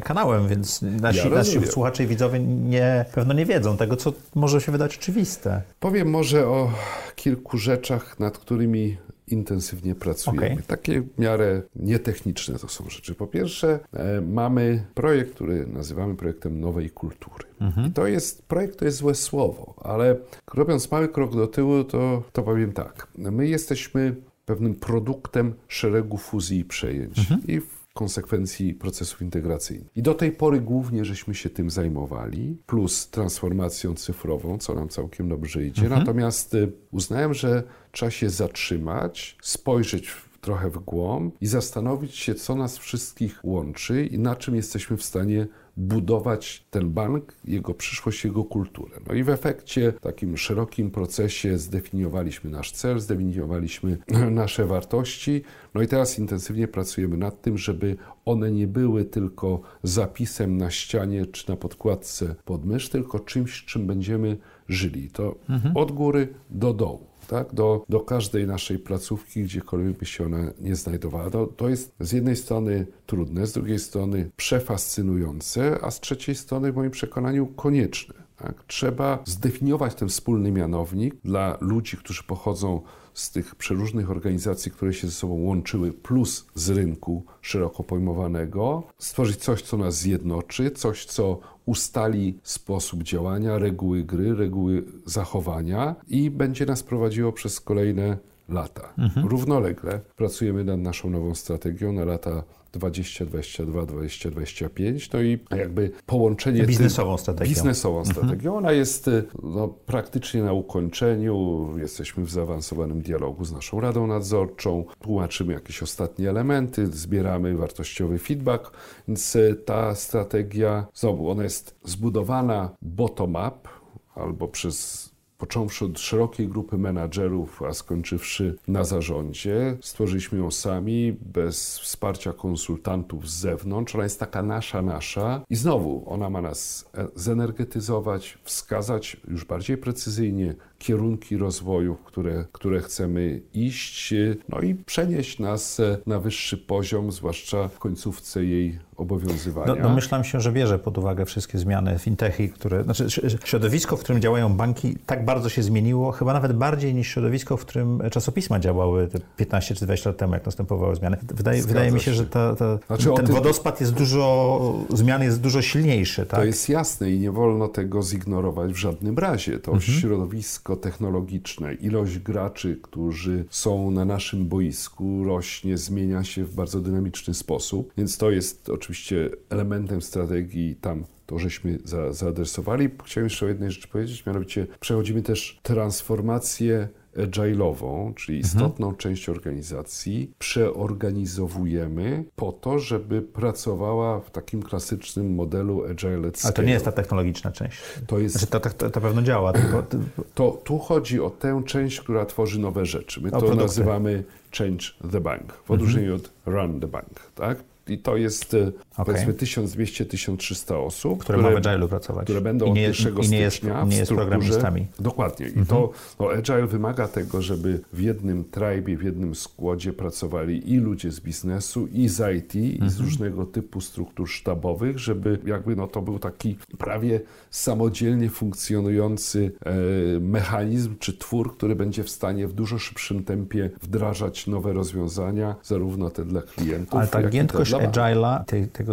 kanałem, więc nasi, Ja nasi słuchacze i widzowie nie, pewno nie wiedzą tego, co może się wydać oczywiste. powiem może o kilku rzeczach, nad którymi intensywnie pracujemy. Okej. Takie w miarę nietechniczne to są rzeczy. Po pierwsze, e, mamy projekt, który nazywamy projektem nowej kultury. I to jest, projekt to jest złe słowo, ale robiąc mały krok do tyłu, to, to powiem tak. My jesteśmy pewnym produktem szeregu fuzji i przejęć. I w konsekwencji procesów integracyjnych. I do tej pory głównie żeśmy się tym zajmowali, plus transformacją cyfrową, co nam całkiem dobrze idzie. Natomiast y, uznałem, że trzeba się zatrzymać, spojrzeć trochę w głąb i zastanowić się, co nas wszystkich łączy i na czym jesteśmy w stanie budować ten bank, jego przyszłość, jego kulturę. No i w efekcie, w takim szerokim procesie zdefiniowaliśmy nasz cel, zdefiniowaliśmy (clears throat) nasze wartości, no i teraz intensywnie pracujemy nad tym, żeby one nie były tylko zapisem na ścianie czy na podkładce pod mysz, tylko czymś, czym będziemy żyli. To od góry do dołu. Tak, do, do każdej naszej placówki, gdziekolwiek by się ona nie znajdowała. To, to jest z jednej strony trudne, z drugiej strony przefascynujące, a z trzeciej strony w moim przekonaniu konieczne. Tak? Trzeba zdefiniować ten wspólny mianownik dla ludzi, którzy pochodzą z tych przeróżnych organizacji, które się ze sobą łączyły, plus z rynku szeroko pojmowanego, stworzyć coś, co nas zjednoczy, coś, co ustali sposób działania, reguły gry, reguły zachowania i będzie nas prowadziło przez kolejne lata. Równolegle pracujemy nad naszą nową strategią na lata 2022, 2025, no i jakby połączenie Biznesową strategią. Biznesową strategią. Ona jest y, no, praktycznie na ukończeniu. Jesteśmy w zaawansowanym dialogu z naszą Radą Nadzorczą. Tłumaczymy jakieś ostatnie elementy, zbieramy wartościowy feedback, więc y, ta strategia, znowu, ona jest zbudowana bottom-up albo przez Począwszy od szerokiej grupy menadżerów, a skończywszy na zarządzie, stworzyliśmy ją sami, bez wsparcia konsultantów z zewnątrz. Ona jest taka nasza, nasza. I znowu ona ma nas e, zenergetyzować, wskazać już bardziej precyzyjnie kierunki rozwoju, w które, które chcemy iść, no i przenieść nas e, na wyższy poziom, zwłaszcza w końcówce jej obowiązywania. Do, domyślam się, że bierze pod uwagę wszystkie zmiany fintechy, które. Znaczy, środowisko, w którym działają banki, tak bardzo się zmieniło, chyba nawet bardziej niż środowisko, w którym czasopisma działały te 15 czy 20 lat temu, jak następowały zmiany. Wydaje, wydaje mi się, że ta, ta, Znaczy, ten tym- wodospad jest dużo. zmian jest dużo silniejszy, tak? To jest jasne i nie wolno tego zignorować w żadnym razie. To środowisko technologiczne, ilość graczy, którzy są na naszym boisku, rośnie, zmienia się w bardzo dynamiczny sposób, więc to jest oczywiście elementem strategii tam. To żeśmy za, zaadresowali. Chciałem jeszcze o jednej rzeczy powiedzieć, mianowicie przechodzimy też transformację agile'ową, czyli istotną część organizacji, przeorganizowujemy po to, żeby pracowała w takim klasycznym modelu agile Ale to nie jest ta technologiczna część. To jest Znaczy, to, to, to, pewno działa, tylko. (clears throat) to tu chodzi o tę część, która tworzy nowe rzeczy. My to produkty. nazywamy change the bank, w odróżnieniu od run the bank, tak? I to jest e, powiedzmy 1200-1300 osób, które ma w Agile'u pracować. które będą I od nie, 1 i nie jest, stycznia nie w jest programistami. Dokładnie. I to no, Agile wymaga tego, żeby w jednym tribe, w jednym składzie pracowali i ludzie z biznesu, i z IT, i z różnego typu struktur sztabowych, żeby jakby no, to był taki prawie samodzielnie funkcjonujący e, mechanizm czy twór, który będzie w stanie w dużo szybszym tempie wdrażać nowe rozwiązania, zarówno te dla klientów, Ale ta jak i te dla agile'a,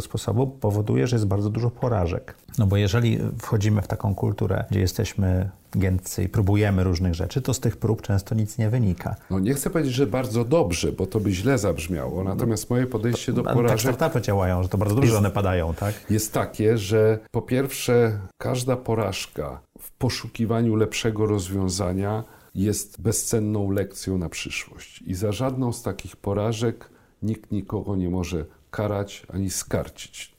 sposobu powoduje, że jest bardzo dużo porażek. No bo jeżeli wchodzimy w taką kulturę, gdzie jesteśmy giętcy i próbujemy różnych rzeczy, to z tych prób często nic nie wynika. No nie chcę powiedzieć, że bardzo dobrze, bo to by źle zabrzmiało. Natomiast moje podejście do Ale tak porażek startupy działają, że to bardzo dużo, że one padają, tak? jest takie, że po pierwsze każda porażka w poszukiwaniu lepszego rozwiązania jest bezcenną lekcją na przyszłość. I za żadną z takich porażek nikt nikogo nie może karać ani skarcić.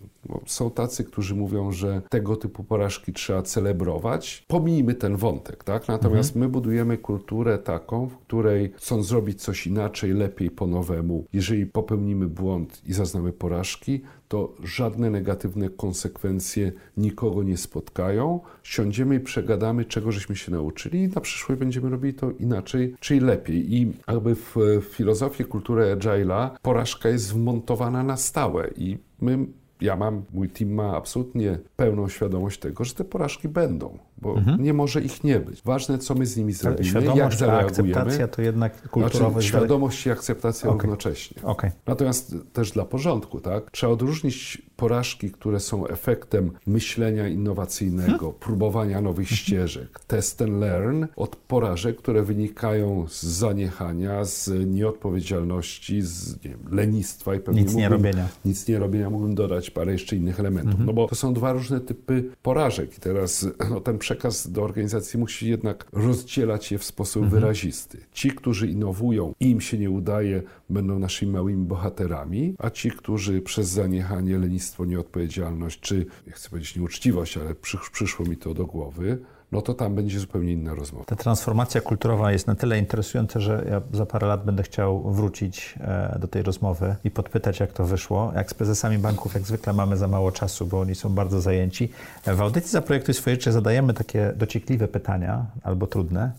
Są tacy, którzy mówią, że tego typu porażki trzeba celebrować. Pomijmy ten wątek, tak? Natomiast mhm. my budujemy kulturę taką, w której chcąc zrobić coś inaczej, lepiej po nowemu, jeżeli popełnimy błąd i zaznamy porażki, to żadne negatywne konsekwencje nikogo nie spotkają. Siądziemy i przegadamy, czego żeśmy się nauczyli i na przyszłość będziemy robili to inaczej, czyli lepiej. I jakby w filozofii kultury agile'a porażka jest wmontowana na stałe i my ja mam, mój team ma absolutnie pełną świadomość tego, że te porażki będą, bo mhm. nie może ich nie być. Ważne, co my z nimi zrobimy, jak zareagujemy. akceptacja to jednak kulturowe... Znaczy, świadomość i akceptacja okay. równocześnie. Okay. Natomiast też dla porządku, tak? Trzeba odróżnić porażki, które są efektem myślenia innowacyjnego, hmm. próbowania nowych mhm. ścieżek, test and learn, od porażek, które wynikają z zaniechania, z nieodpowiedzialności, z nie wiem, lenistwa i pewnie nic mógłbym, nie robienia. Nic nie robienia, mógłbym dodać parę jeszcze innych elementów. Mhm. No bo to są dwa różne typy porażek i teraz (clears throat) no, ten przekaz do organizacji musi jednak rozdzielać je w sposób mhm. wyrazisty. Ci, którzy innowują i im się nie udaje, będą naszymi małymi bohaterami, a ci, którzy przez zaniechanie, lenistwo, nieodpowiedzialność, czy, nie chcę powiedzieć nieuczciwość, ale przyszło mi to do głowy, no to tam będzie zupełnie inna rozmowa. Ta transformacja kulturowa jest na tyle interesująca, że ja za parę lat będę chciał wrócić e, do tej rozmowy i podpytać, jak to wyszło. Jak z prezesami banków, jak zwykle mamy za mało czasu, bo oni są bardzo zajęci. W audycji Zaprojektuj swoje życie zadajemy takie dociekliwe pytania, albo trudne,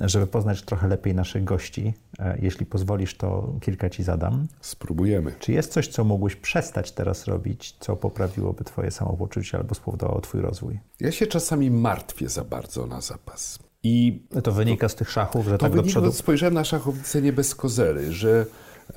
żeby poznać trochę lepiej naszych gości. E, jeśli pozwolisz, to kilka ci zadam. Spróbujemy. Czy jest coś, co mógłbyś przestać teraz robić, co poprawiłoby twoje samopoczucie albo spowodowało twój rozwój? Ja się czasami martwię za bardzo na zapas. I to wynika z tych szachów, że to tak do przodu... Spojrzałem na szachownicę nie bez kozery, że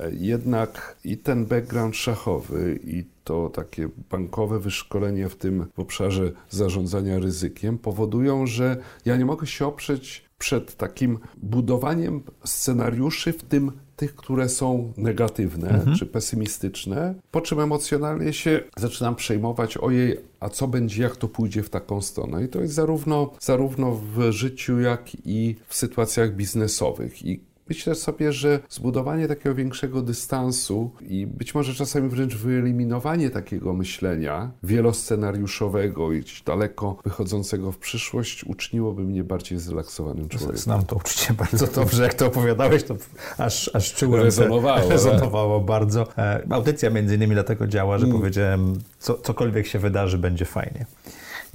e, jednak i ten background szachowy i to takie bankowe wyszkolenie w tym w obszarze zarządzania ryzykiem powodują, że ja nie mogę się oprzeć przed takim budowaniem scenariuszy, w tym tych, które są negatywne mhm. czy pesymistyczne, po czym emocjonalnie się zaczynam przejmować, ojej, a co będzie, jak to pójdzie w taką stronę. I to jest zarówno, zarówno w życiu, jak i w sytuacjach biznesowych. I Myślę sobie, że zbudowanie takiego większego dystansu i być może czasami wręcz wyeliminowanie takiego myślenia wieloscenariuszowego i daleko wychodzącego w przyszłość uczyniłoby mnie bardziej zrelaksowanym człowiekiem. Znam to uczucie (laughs) bardzo dobrze. Jak to opowiadałeś, to aż, aż czułem. Rezonowało. (laughs) Rezonowało bardzo. E, audycja między innymi dlatego działa, że mm. powiedziałem, co, cokolwiek się wydarzy, będzie fajnie.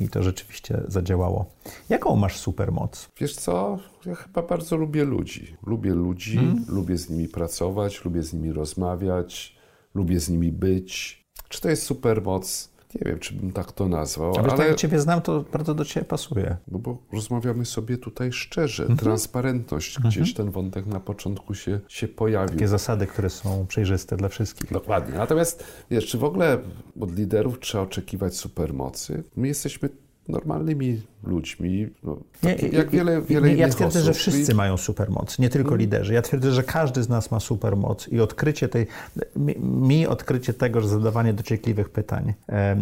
I to rzeczywiście zadziałało. Jaką masz supermoc? Wiesz co? Ja chyba bardzo lubię ludzi. Lubię ludzi, hmm? lubię z nimi pracować, lubię z nimi rozmawiać, lubię z nimi być. Czy to jest supermoc? Nie wiem, czy bym tak to nazwał. Ale, ale... jak Ciebie znam, to bardzo do Ciebie pasuje. No bo rozmawiamy sobie tutaj szczerze. Mhm. Transparentność, mhm. gdzieś ten wątek na początku się, się pojawił. Takie zasady, które są przejrzyste dla wszystkich. Dokładnie. Natomiast wiesz, czy w ogóle od liderów trzeba oczekiwać supermocy? My jesteśmy normalnymi ludźmi. No, nie, jak wiele, wiele nie, Ja twierdzę, osób. że wszyscy I... mają supermoc, nie tylko no. liderzy. Ja twierdzę, że każdy z nas ma supermoc i odkrycie tej, mi, mi odkrycie tego, że zadawanie dociekliwych pytań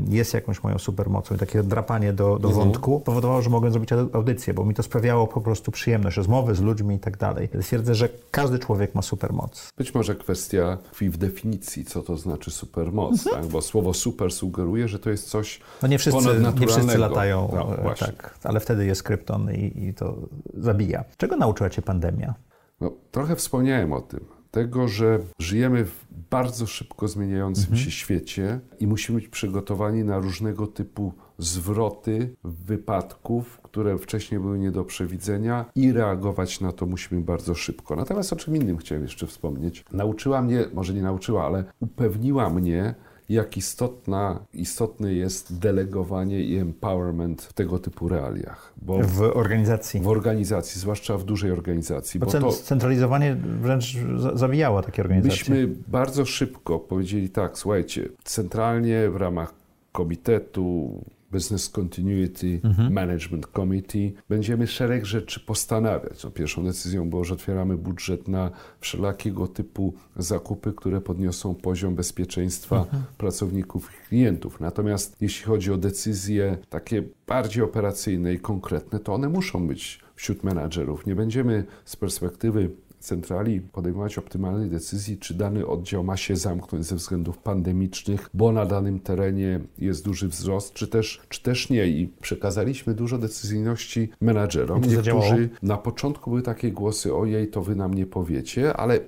jest jakąś moją supermocą i takie drapanie do, do mhm. wątku powodowało, że mogłem zrobić audycję, bo mi to sprawiało po prostu przyjemność, rozmowy z ludźmi i tak dalej. Twierdzę, że każdy człowiek ma supermoc. Być może kwestia w definicji, co to znaczy supermoc, mhm. tak? bo słowo super sugeruje, że to jest coś no nie wszyscy, nie wszyscy latają no, tak ale wtedy jest krypton i, i to zabija. Czego nauczyła Cię pandemia? No, trochę wspomniałem o tym. Tego, że żyjemy w bardzo szybko zmieniającym mhm. się świecie i musimy być przygotowani na różnego typu zwroty wypadków, które wcześniej były nie do przewidzenia i reagować na to musimy bardzo szybko. Natomiast o czym innym chciałem jeszcze wspomnieć. Nauczyła mnie, może nie nauczyła, ale upewniła mnie, jak istotna, istotne jest delegowanie i empowerment w tego typu realiach. Bo w organizacji. W organizacji, zwłaszcza w dużej organizacji. Bo, bo to, centralizowanie wręcz zabijało takie organizacje. Myśmy bardzo szybko powiedzieli tak, słuchajcie, centralnie w ramach komitetu, Business Continuity mhm. Management Committee. Będziemy szereg rzeczy postanawiać. No, pierwszą decyzją było, że otwieramy budżet na wszelakiego typu zakupy, które podniosą poziom bezpieczeństwa mhm. pracowników i klientów. Natomiast jeśli chodzi o decyzje takie bardziej operacyjne i konkretne, to one muszą być wśród menadżerów. Nie będziemy z perspektywy centrali podejmować optymalnej decyzji, czy dany oddział ma się zamknąć ze względów pandemicznych, bo na danym terenie jest duży wzrost, czy też, czy też nie. I przekazaliśmy dużo decyzyjności menadżerom. Niektórzy na początku były takie głosy, ojej, to wy nam nie powiecie, ale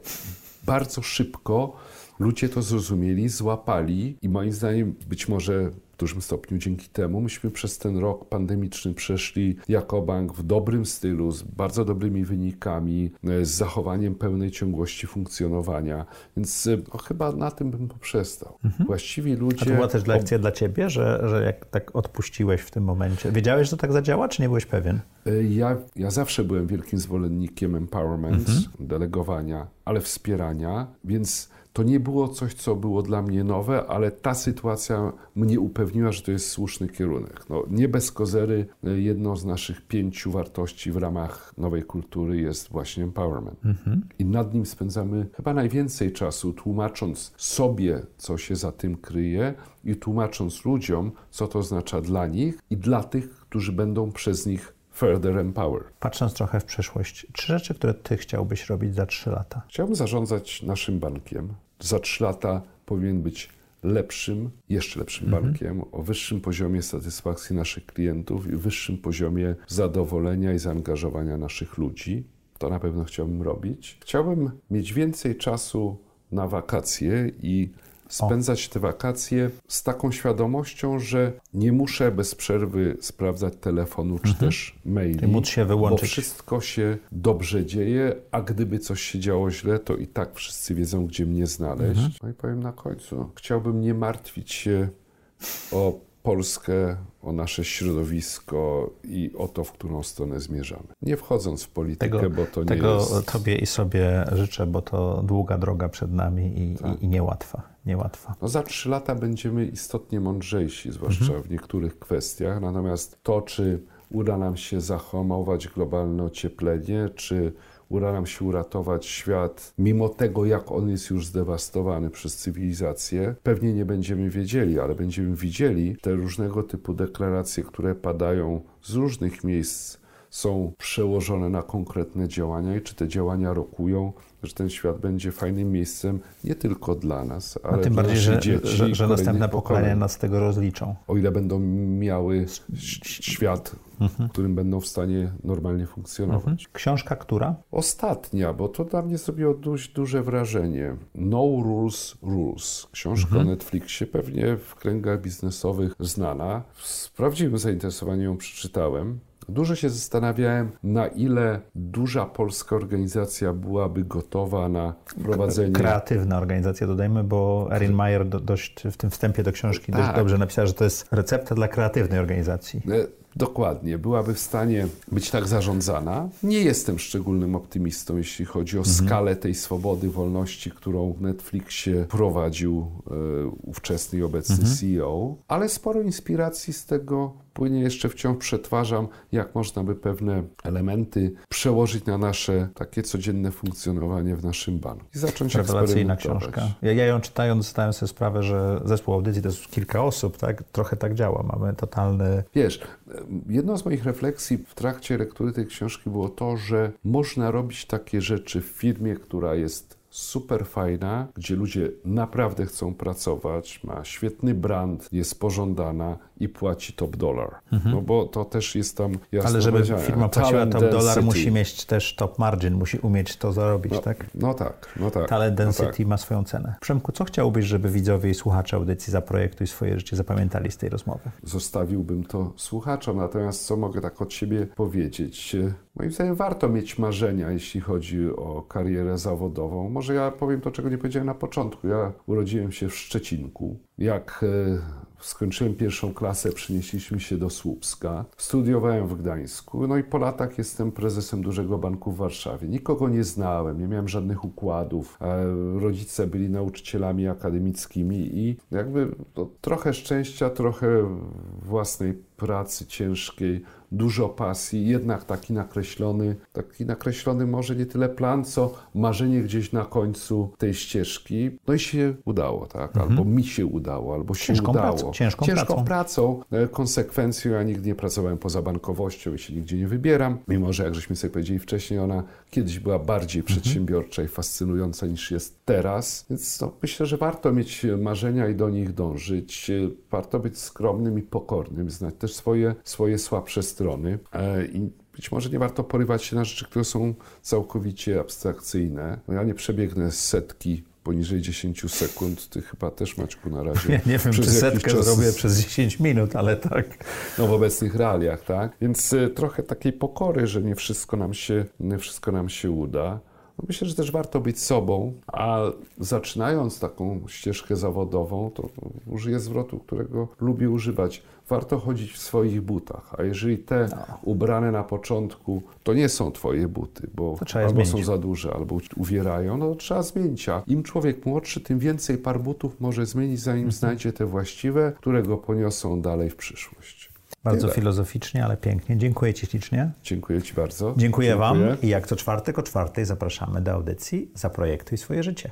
bardzo szybko ludzie to zrozumieli, złapali i moim zdaniem być może dużym stopniu dzięki temu myśmy przez ten rok pandemiczny przeszli jako bank w dobrym stylu, z bardzo dobrymi wynikami, e, z zachowaniem pełnej ciągłości funkcjonowania. Więc e, no, chyba na tym bym poprzestał. Mhm. Właściwie ludzie... A to była też lekcja ob... dla ciebie, że, że jak tak odpuściłeś w tym momencie, wiedziałeś, że tak zadziała, czy nie byłeś pewien? E, ja, ja zawsze byłem wielkim zwolennikiem empowerment, mhm. delegowania, ale wspierania, więc to nie było coś, co było dla mnie nowe, ale ta sytuacja mnie upewniła, że to jest słuszny kierunek. No, nie bez kozery e, jedną z naszych pięciu wartości w ramach nowej kultury jest właśnie empowerment. Mhm. I nad nim spędzamy chyba najwięcej czasu, tłumacząc sobie, co się za tym kryje i tłumacząc ludziom, co to oznacza dla nich i dla tych, którzy będą przez nich further empower. Patrząc trochę w przyszłość, trzy rzeczy, które ty chciałbyś robić za trzy lata? Chciałbym zarządzać naszym bankiem. Za trzy lata powinien być lepszym, jeszcze lepszym mhm. bankiem, o wyższym poziomie satysfakcji naszych klientów i wyższym poziomie zadowolenia i zaangażowania naszych ludzi. To na pewno chciałbym robić. Chciałbym mieć więcej czasu na wakacje i spędzać te wakacje z taką świadomością, że nie muszę bez przerwy sprawdzać telefonu czy mhm. też maili, móc się wyłączyć. bo wszystko się dobrze dzieje, a gdyby coś się działo źle, to i tak wszyscy wiedzą, gdzie mnie znaleźć. Mhm. No i powiem na końcu, chciałbym nie martwić się o Polskę, o nasze środowisko i o to, w którą stronę zmierzamy. Nie wchodząc w politykę, tego, bo to nie tego jest... Tego Tobie i sobie życzę, bo to długa droga przed nami i, tak. i, i niełatwa. niełatwa. No za trzy lata będziemy istotnie mądrzejsi, zwłaszcza mhm. w niektórych kwestiach, natomiast to, czy uda nam się zahamować globalne ocieplenie, czy uda nam się uratować świat, mimo tego, jak on jest już zdewastowany przez cywilizację, pewnie nie będziemy wiedzieli, ale będziemy widzieli te różnego typu deklaracje, które padają z różnych miejsc, są przełożone na konkretne działania i czy te działania rokują że ten świat będzie fajnym miejscem nie tylko dla nas, ale no, tym dla bardziej, że, dzieci, że, że następne pokolenia nas z tego rozliczą. O ile będą miały świat, mhm. w którym będą w stanie normalnie funkcjonować. Mhm. Książka która? Ostatnia, bo to dla mnie zrobiło dość duże wrażenie. No Rules Rules. Książka mhm. o Netflixie, pewnie w kręgach biznesowych znana. Z prawdziwym zainteresowaniem ją przeczytałem. Dużo się zastanawiałem, na ile duża polska organizacja byłaby gotowa na prowadzenie. Kreatywna organizacja, dodajmy, bo Erin Meyer dość w tym wstępie do książki tak. dość dobrze napisała, że to jest recepta dla kreatywnej organizacji. E, Dokładnie, byłaby w stanie być tak zarządzana. Nie jestem szczególnym optymistą, jeśli chodzi o mhm. skalę tej swobody, wolności, którą w Netflixie prowadził e, ówczesny i obecny mhm. CEO, ale sporo inspiracji z tego płynie. Jeszcze wciąż przetwarzam, jak można by pewne elementy przełożyć na nasze takie codzienne funkcjonowanie w naszym banku i zacząć Rewelacyjna książka. Ja, ja ją czytając zdałem sobie sprawę, że zespół audycji to jest kilka osób, tak? Trochę tak działa. Mamy totalny... Wiesz, jedną z moich refleksji w trakcie lektury tej książki było to, że można robić takie rzeczy w firmie, która jest super fajna, gdzie ludzie naprawdę chcą pracować, ma świetny brand, jest pożądana i płaci top dollar. Mhm. No bo to też jest tam jasno Ale żeby firma płaciła top dollar, musi mieć też top margin, musi umieć to zarobić, no, tak? No tak, no tak. Talent no density tak. ma swoją cenę. Przemku, co chciałbyś, żeby widzowie i słuchacze audycji Zaprojektuj swoje życie zapamiętali z tej rozmowy? Zostawiłbym to słuchaczom, natomiast co mogę tak od siebie powiedzieć? Moim zdaniem warto mieć marzenia, jeśli chodzi o karierę zawodową. Może ja powiem to, czego nie powiedziałem na początku. Ja urodziłem się w Szczecinku. Jak e, skończyłem pierwszą klasę, przenieśliśmy się do Słupska. Studiowałem w Gdańsku, no i po latach jestem prezesem dużego banku w Warszawie. Nikogo nie znałem, nie miałem żadnych układów. Rodzice byli nauczycielami akademickimi i jakby trochę szczęścia, trochę własnej pracy ciężkiej dużo pasji, jednak taki nakreślony, taki nakreślony może nie tyle plan, co marzenie gdzieś na końcu tej ścieżki. No i się udało, tak? Mhm. Albo mi się udało, albo się ciężką udało. Pracą, ciężką, ciężką pracą. pracą. E, konsekwencją ja nigdy nie pracowałem poza bankowością i się nigdzie nie wybieram, mimo że jak żeśmy sobie powiedzieli wcześniej, ona kiedyś była bardziej mhm. przedsiębiorcza i fascynująca niż jest teraz. Więc no, myślę, że warto mieć marzenia i do nich dążyć. E, warto być skromnym i pokornym, znać też swoje, swoje słabsze strony strony e, i być może nie warto porywać się na rzeczy, które są całkowicie abstrakcyjne. No ja nie przebiegnę setki poniżej 10 sekund. Ty chyba też, Maćku, na razie. (laughs) Ja nie wiem, czy setkę czas... zrobię przez 10 minut, ale tak. No w obecnych realiach, tak? Więc e, trochę takiej pokory, że nie wszystko nam się, nie wszystko nam się uda. No myślę, że też warto być sobą, a zaczynając taką ścieżkę zawodową, to użyję zwrotu, którego lubię używać. Warto chodzić w swoich butach, a jeżeli te no. ubrane na początku to nie są twoje buty, bo albo zmienić. są za duże, albo uwierają, no to trzeba zmienić. A im człowiek młodszy, tym więcej par butów może zmienić, zanim mhm. znajdzie te właściwe, które go poniosą dalej w przyszłość. Bardzo Tyle. filozoficznie, ale pięknie. Dziękuję Ci ślicznie. Dziękuję Ci bardzo. Dziękuję, Dziękuję Wam i jak co czwartek o czwartej zapraszamy do audycji Zaprojektuj swoje życie.